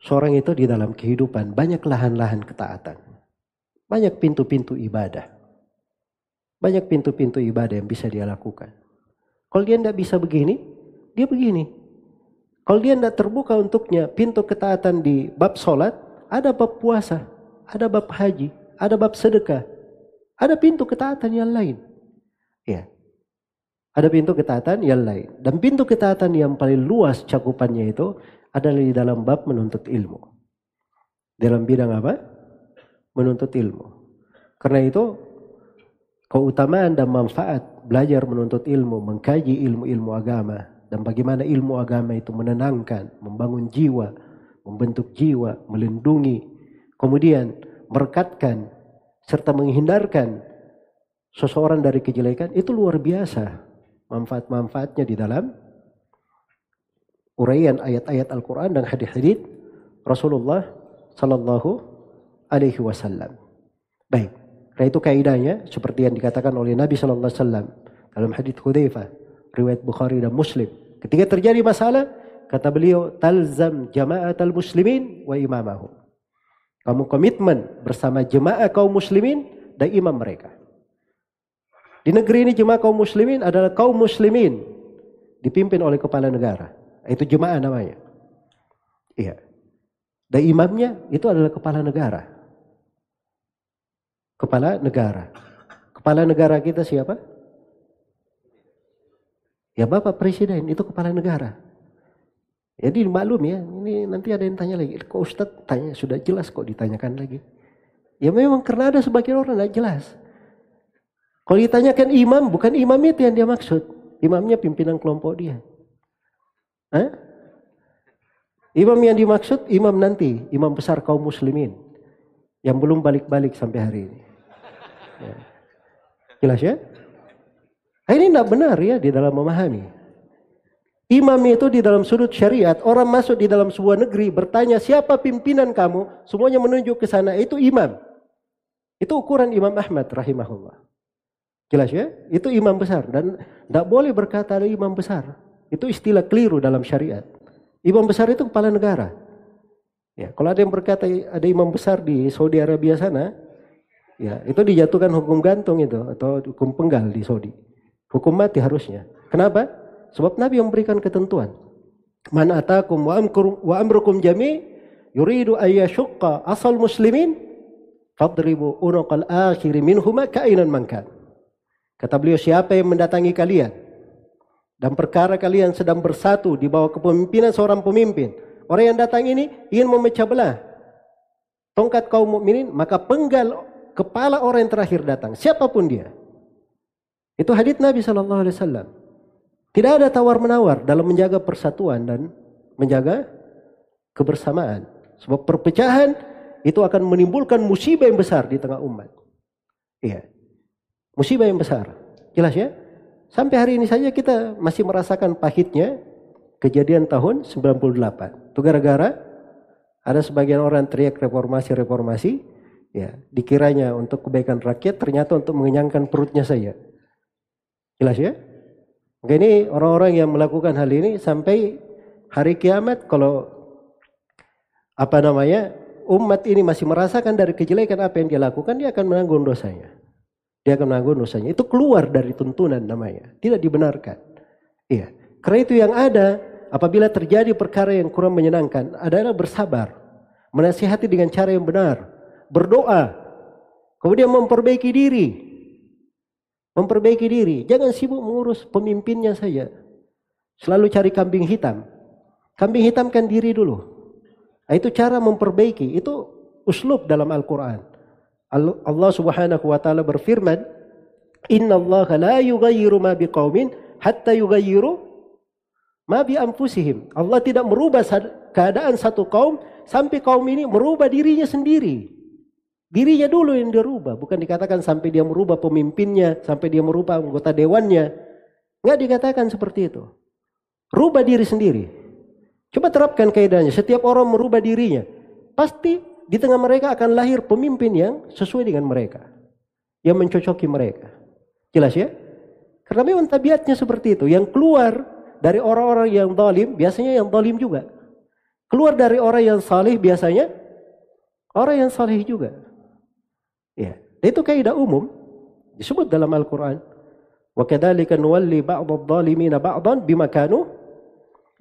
seorang itu di dalam kehidupan banyak lahan-lahan ketaatan. Banyak pintu-pintu ibadah. Banyak pintu-pintu ibadah yang bisa dia lakukan. Kalau dia tidak bisa begini, dia begini. Kalau dia tidak terbuka untuknya pintu ketaatan di bab sholat, ada bab puasa, ada bab haji, ada bab sedekah, ada pintu ketaatan yang lain. Ya. Ada pintu ketaatan yang lain. Dan pintu ketaatan yang paling luas cakupannya itu adalah di dalam bab menuntut ilmu. Dalam bidang apa? Menuntut ilmu. Karena itu keutamaan dan manfaat belajar menuntut ilmu, mengkaji ilmu-ilmu agama dan bagaimana ilmu agama itu menenangkan, membangun jiwa, membentuk jiwa, melindungi, kemudian merekatkan serta menghindarkan seseorang dari kejelekan itu luar biasa manfaat-manfaatnya di dalam uraian ayat-ayat Al-Quran dan hadis-hadis Rasulullah Sallallahu Alaihi Wasallam. Baik, karena itu kaidahnya seperti yang dikatakan oleh Nabi Sallallahu Alaihi Wasallam dalam hadis Hudzaifah, riwayat Bukhari dan Muslim. Ketika terjadi masalah, kata beliau, talzam jama'at al-muslimin wa imamahum. Kamu komitmen bersama jemaah kaum muslimin dan imam mereka. Di negeri ini jemaah kaum muslimin adalah kaum muslimin dipimpin oleh kepala negara. Itu jemaah namanya. Iya. Dan imamnya itu adalah kepala negara. Kepala negara. Kepala negara kita siapa? Ya Bapak Presiden itu kepala negara. Jadi maklum ya, ini nanti ada yang tanya lagi. Kok Ustadz tanya sudah jelas kok ditanyakan lagi. Ya memang karena ada sebagian orang tidak jelas. Kalau ditanyakan imam, bukan imam itu yang dia maksud. Imamnya pimpinan kelompok dia. Hah? Imam yang dimaksud imam nanti, imam besar kaum muslimin. Yang belum balik-balik sampai hari ini. Ya. Jelas ya? Tidak benar ya di dalam memahami. Imam itu di dalam sudut syariat, orang masuk di dalam sebuah negeri bertanya siapa pimpinan kamu, semuanya menunjuk ke sana, itu imam. Itu ukuran Imam Ahmad rahimahullah. Jelas ya? Itu imam besar dan tidak boleh berkata ada imam besar. Itu istilah keliru dalam syariat. Imam besar itu kepala negara. Ya, kalau ada yang berkata ada imam besar di Saudi Arabia sana, ya itu dijatuhkan hukum gantung itu atau hukum penggal di Saudi. Hukum mati harusnya. Kenapa? Sebab Nabi memberikan ketentuan. Man atakum wa, amkur, wa amrukum jami yuridu ayyashukka asal muslimin fadribu unuqal akhiri minhuma kainan mankan. Kata beliau, siapa yang mendatangi kalian dan perkara kalian sedang bersatu di bawah kepemimpinan seorang pemimpin. Orang yang datang ini ingin memecah belah tongkat kaum mukminin, maka penggal kepala orang yang terakhir datang, siapa pun dia. Itu hadits Nabi Shallallahu Alaihi Wasallam. Tidak ada tawar menawar dalam menjaga persatuan dan menjaga kebersamaan. Sebab perpecahan itu akan menimbulkan musibah yang besar di tengah umat. Iya. Musibah yang besar. Jelas ya? Sampai hari ini saja kita masih merasakan pahitnya kejadian tahun 98. Itu gara-gara ada sebagian orang teriak reformasi-reformasi, ya, dikiranya untuk kebaikan rakyat, ternyata untuk mengenyangkan perutnya saja. Jelas ya? Oke, ini orang-orang yang melakukan hal ini sampai hari kiamat kalau apa namanya umat ini masih merasakan dari kejelekan apa yang dia lakukan, dia akan menanggung dosanya. Dia akan menanggung dosanya. Itu keluar dari tuntunan namanya. Tidak dibenarkan. Iya. Karena itu yang ada apabila terjadi perkara yang kurang menyenangkan adalah bersabar. Menasihati dengan cara yang benar. Berdoa. Kemudian memperbaiki diri. Memperbaiki diri. Jangan sibuk mengurus pemimpinnya saja. Selalu cari kambing hitam. Kambing hitamkan diri dulu. Nah, itu cara memperbaiki. Itu uslub dalam Al-Quran. Allah Subhanahu wa taala berfirman, "Inna Allah la yughayyiru ma biqaumin hatta yughayyiru ma bi anfusihim." Allah tidak merubah keadaan satu kaum sampai kaum ini merubah dirinya sendiri. Dirinya dulu yang dirubah, bukan dikatakan sampai dia merubah pemimpinnya, sampai dia merubah anggota dewannya. Enggak dikatakan seperti itu. Rubah diri sendiri. Coba terapkan kaidahnya. Setiap orang merubah dirinya. Pasti di tengah mereka akan lahir pemimpin yang sesuai dengan mereka. Yang mencocoki mereka. Jelas ya? Karena memang tabiatnya seperti itu. Yang keluar dari orang-orang yang zalim, biasanya yang zalim juga. Keluar dari orang yang salih biasanya orang yang salih juga. Ya, itu kaidah umum disebut dalam Al-Qur'an. Wa kadzalika nuwalli ba'dadh-dhalimina ba'dhan bima kanu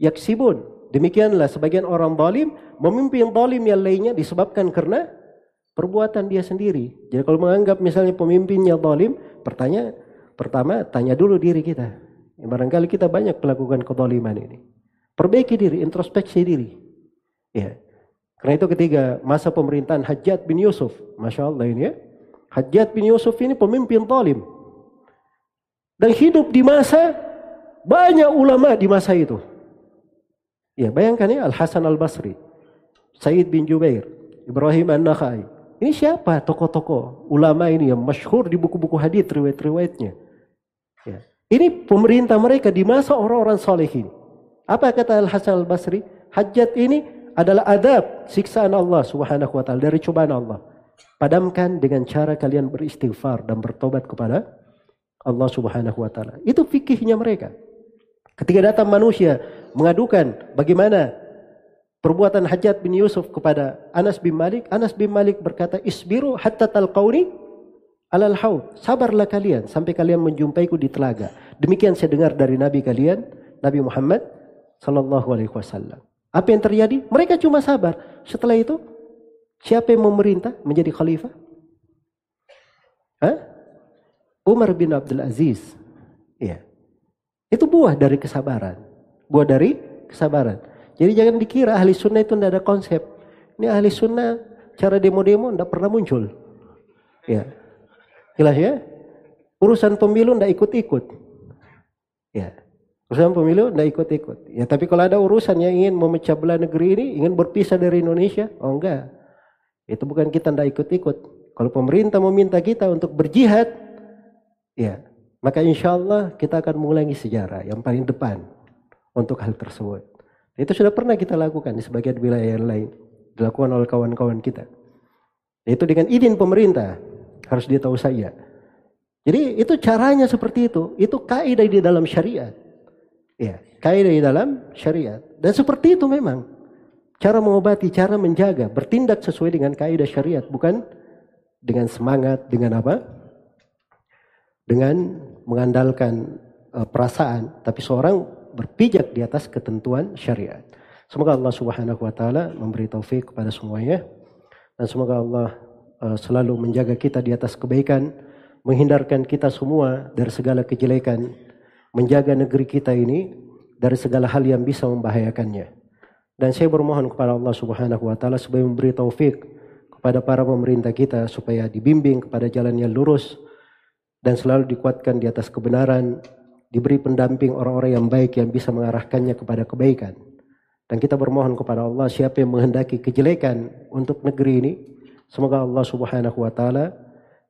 yaksibun. Demikianlah sebagian orang zalim memimpin zalim yang lainnya disebabkan karena perbuatan dia sendiri. Jadi kalau menganggap misalnya pemimpinnya zalim, pertanyaan pertama tanya dulu diri kita. Ya, barangkali kita banyak melakukan kezaliman ini. Perbaiki diri, introspeksi diri. Ya. Karena itu ketika masa pemerintahan Hajjat bin Yusuf, Masya Allah ini ya. Hajjat bin Yusuf ini pemimpin zalim. Dan hidup di masa banyak ulama di masa itu. Ya, bayangkan ya Al-Hasan Al-Basri, Said bin Jubair, Ibrahim An-Nakhai. Ini siapa tokoh-tokoh ulama ini yang masyhur di buku-buku hadis riwayat-riwayatnya. Ya. Ini pemerintah mereka di masa orang-orang soleh ini. Apa kata Al-Hasan Al-Basri? Hajat ini adalah adab siksaan Allah Subhanahu wa taala dari cobaan Allah. Padamkan dengan cara kalian beristighfar dan bertobat kepada Allah Subhanahu wa taala. Itu fikihnya mereka. Ketika datang manusia mengadukan bagaimana perbuatan Hajat bin Yusuf kepada Anas bin Malik, Anas bin Malik berkata, "Isbiru hatta talqauni alal haud." Sabarlah kalian sampai kalian menjumpaiku di telaga. Demikian saya dengar dari nabi kalian, Nabi Muhammad sallallahu alaihi wasallam. Apa yang terjadi? Mereka cuma sabar. Setelah itu, siapa yang memerintah menjadi khalifah? Hah? Umar bin Abdul Aziz. Iya. Itu buah dari kesabaran. Buah dari kesabaran. Jadi jangan dikira ahli sunnah itu tidak ada konsep. Ini ahli sunnah cara demo-demo tidak pernah muncul. Ya. Jelas ya? Urusan pemilu tidak ikut-ikut. Ya. Urusan pemilu tidak ikut-ikut. Ya, tapi kalau ada urusan yang ingin memecah belah negeri ini, ingin berpisah dari Indonesia, oh enggak. Itu bukan kita tidak ikut-ikut. Kalau pemerintah meminta kita untuk berjihad, ya maka insya Allah kita akan mengulangi sejarah yang paling depan untuk hal tersebut. Itu sudah pernah kita lakukan di sebagian wilayah yang lain. Dilakukan oleh kawan-kawan kita. Itu dengan izin pemerintah. Harus dia tahu saya. Jadi itu caranya seperti itu. Itu kaidah di dalam syariat. Ya, kaidah di dalam syariat. Dan seperti itu memang. Cara mengobati, cara menjaga, bertindak sesuai dengan kaidah syariat. Bukan dengan semangat, dengan apa? Dengan mengandalkan uh, perasaan, tapi seorang berpijak di atas ketentuan syariat. Semoga Allah Subhanahu wa taala memberi taufik kepada semuanya dan semoga Allah uh, selalu menjaga kita di atas kebaikan, menghindarkan kita semua dari segala kejelekan, menjaga negeri kita ini dari segala hal yang bisa membahayakannya. Dan saya bermohon kepada Allah Subhanahu wa taala supaya memberi taufik kepada para pemerintah kita supaya dibimbing kepada jalan yang lurus dan selalu dikuatkan di atas kebenaran, diberi pendamping orang-orang yang baik yang bisa mengarahkannya kepada kebaikan. Dan kita bermohon kepada Allah siapa yang menghendaki kejelekan untuk negeri ini, semoga Allah Subhanahu wa taala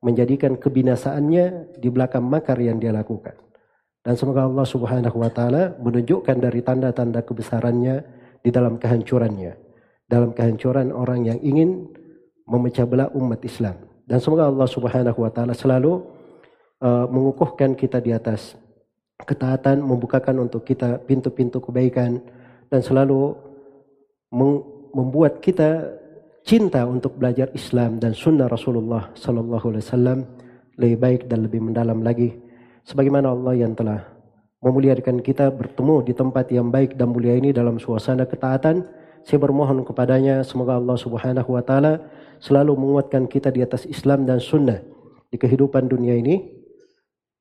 menjadikan kebinasaannya di belakang makar yang dia lakukan. Dan semoga Allah Subhanahu wa taala menunjukkan dari tanda-tanda kebesarannya di dalam kehancurannya, dalam kehancuran orang yang ingin memecah belah umat Islam. Dan semoga Allah Subhanahu wa taala selalu uh, mengukuhkan kita di atas ketaatan, membukakan untuk kita pintu-pintu kebaikan dan selalu membuat kita cinta untuk belajar Islam dan sunnah Rasulullah Sallallahu Alaihi Wasallam lebih baik dan lebih mendalam lagi. Sebagaimana Allah yang telah memuliakan kita bertemu di tempat yang baik dan mulia ini dalam suasana ketaatan. Saya bermohon kepadanya semoga Allah Subhanahu Wa Taala selalu menguatkan kita di atas Islam dan Sunnah di kehidupan dunia ini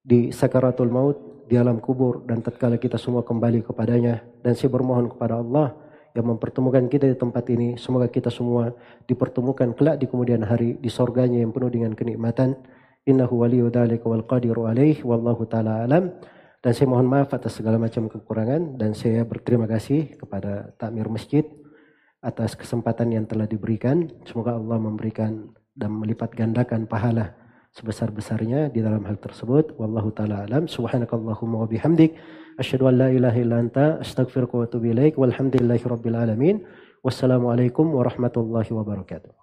di sakaratul maut, di alam kubur dan tatkala kita semua kembali kepadanya dan saya bermohon kepada Allah yang mempertemukan kita di tempat ini. Semoga kita semua dipertemukan kelak di kemudian hari di sorganya yang penuh dengan kenikmatan. Innahu waliyu dzalika wal qadiru alaih wallahu taala alam. Dan saya mohon maaf atas segala macam kekurangan dan saya berterima kasih kepada takmir masjid atas kesempatan yang telah diberikan. Semoga Allah memberikan dan melipat gandakan pahala sebesar-besarnya di dalam hal tersebut. Wallahu taala alam. Subhanakallahumma wa bihamdik asyhadu an la ilaha illa anta astaghfiruka wa atubu ilaik. Walhamdulillahi rabbil alamin. Wassalamualaikum warahmatullahi wabarakatuh.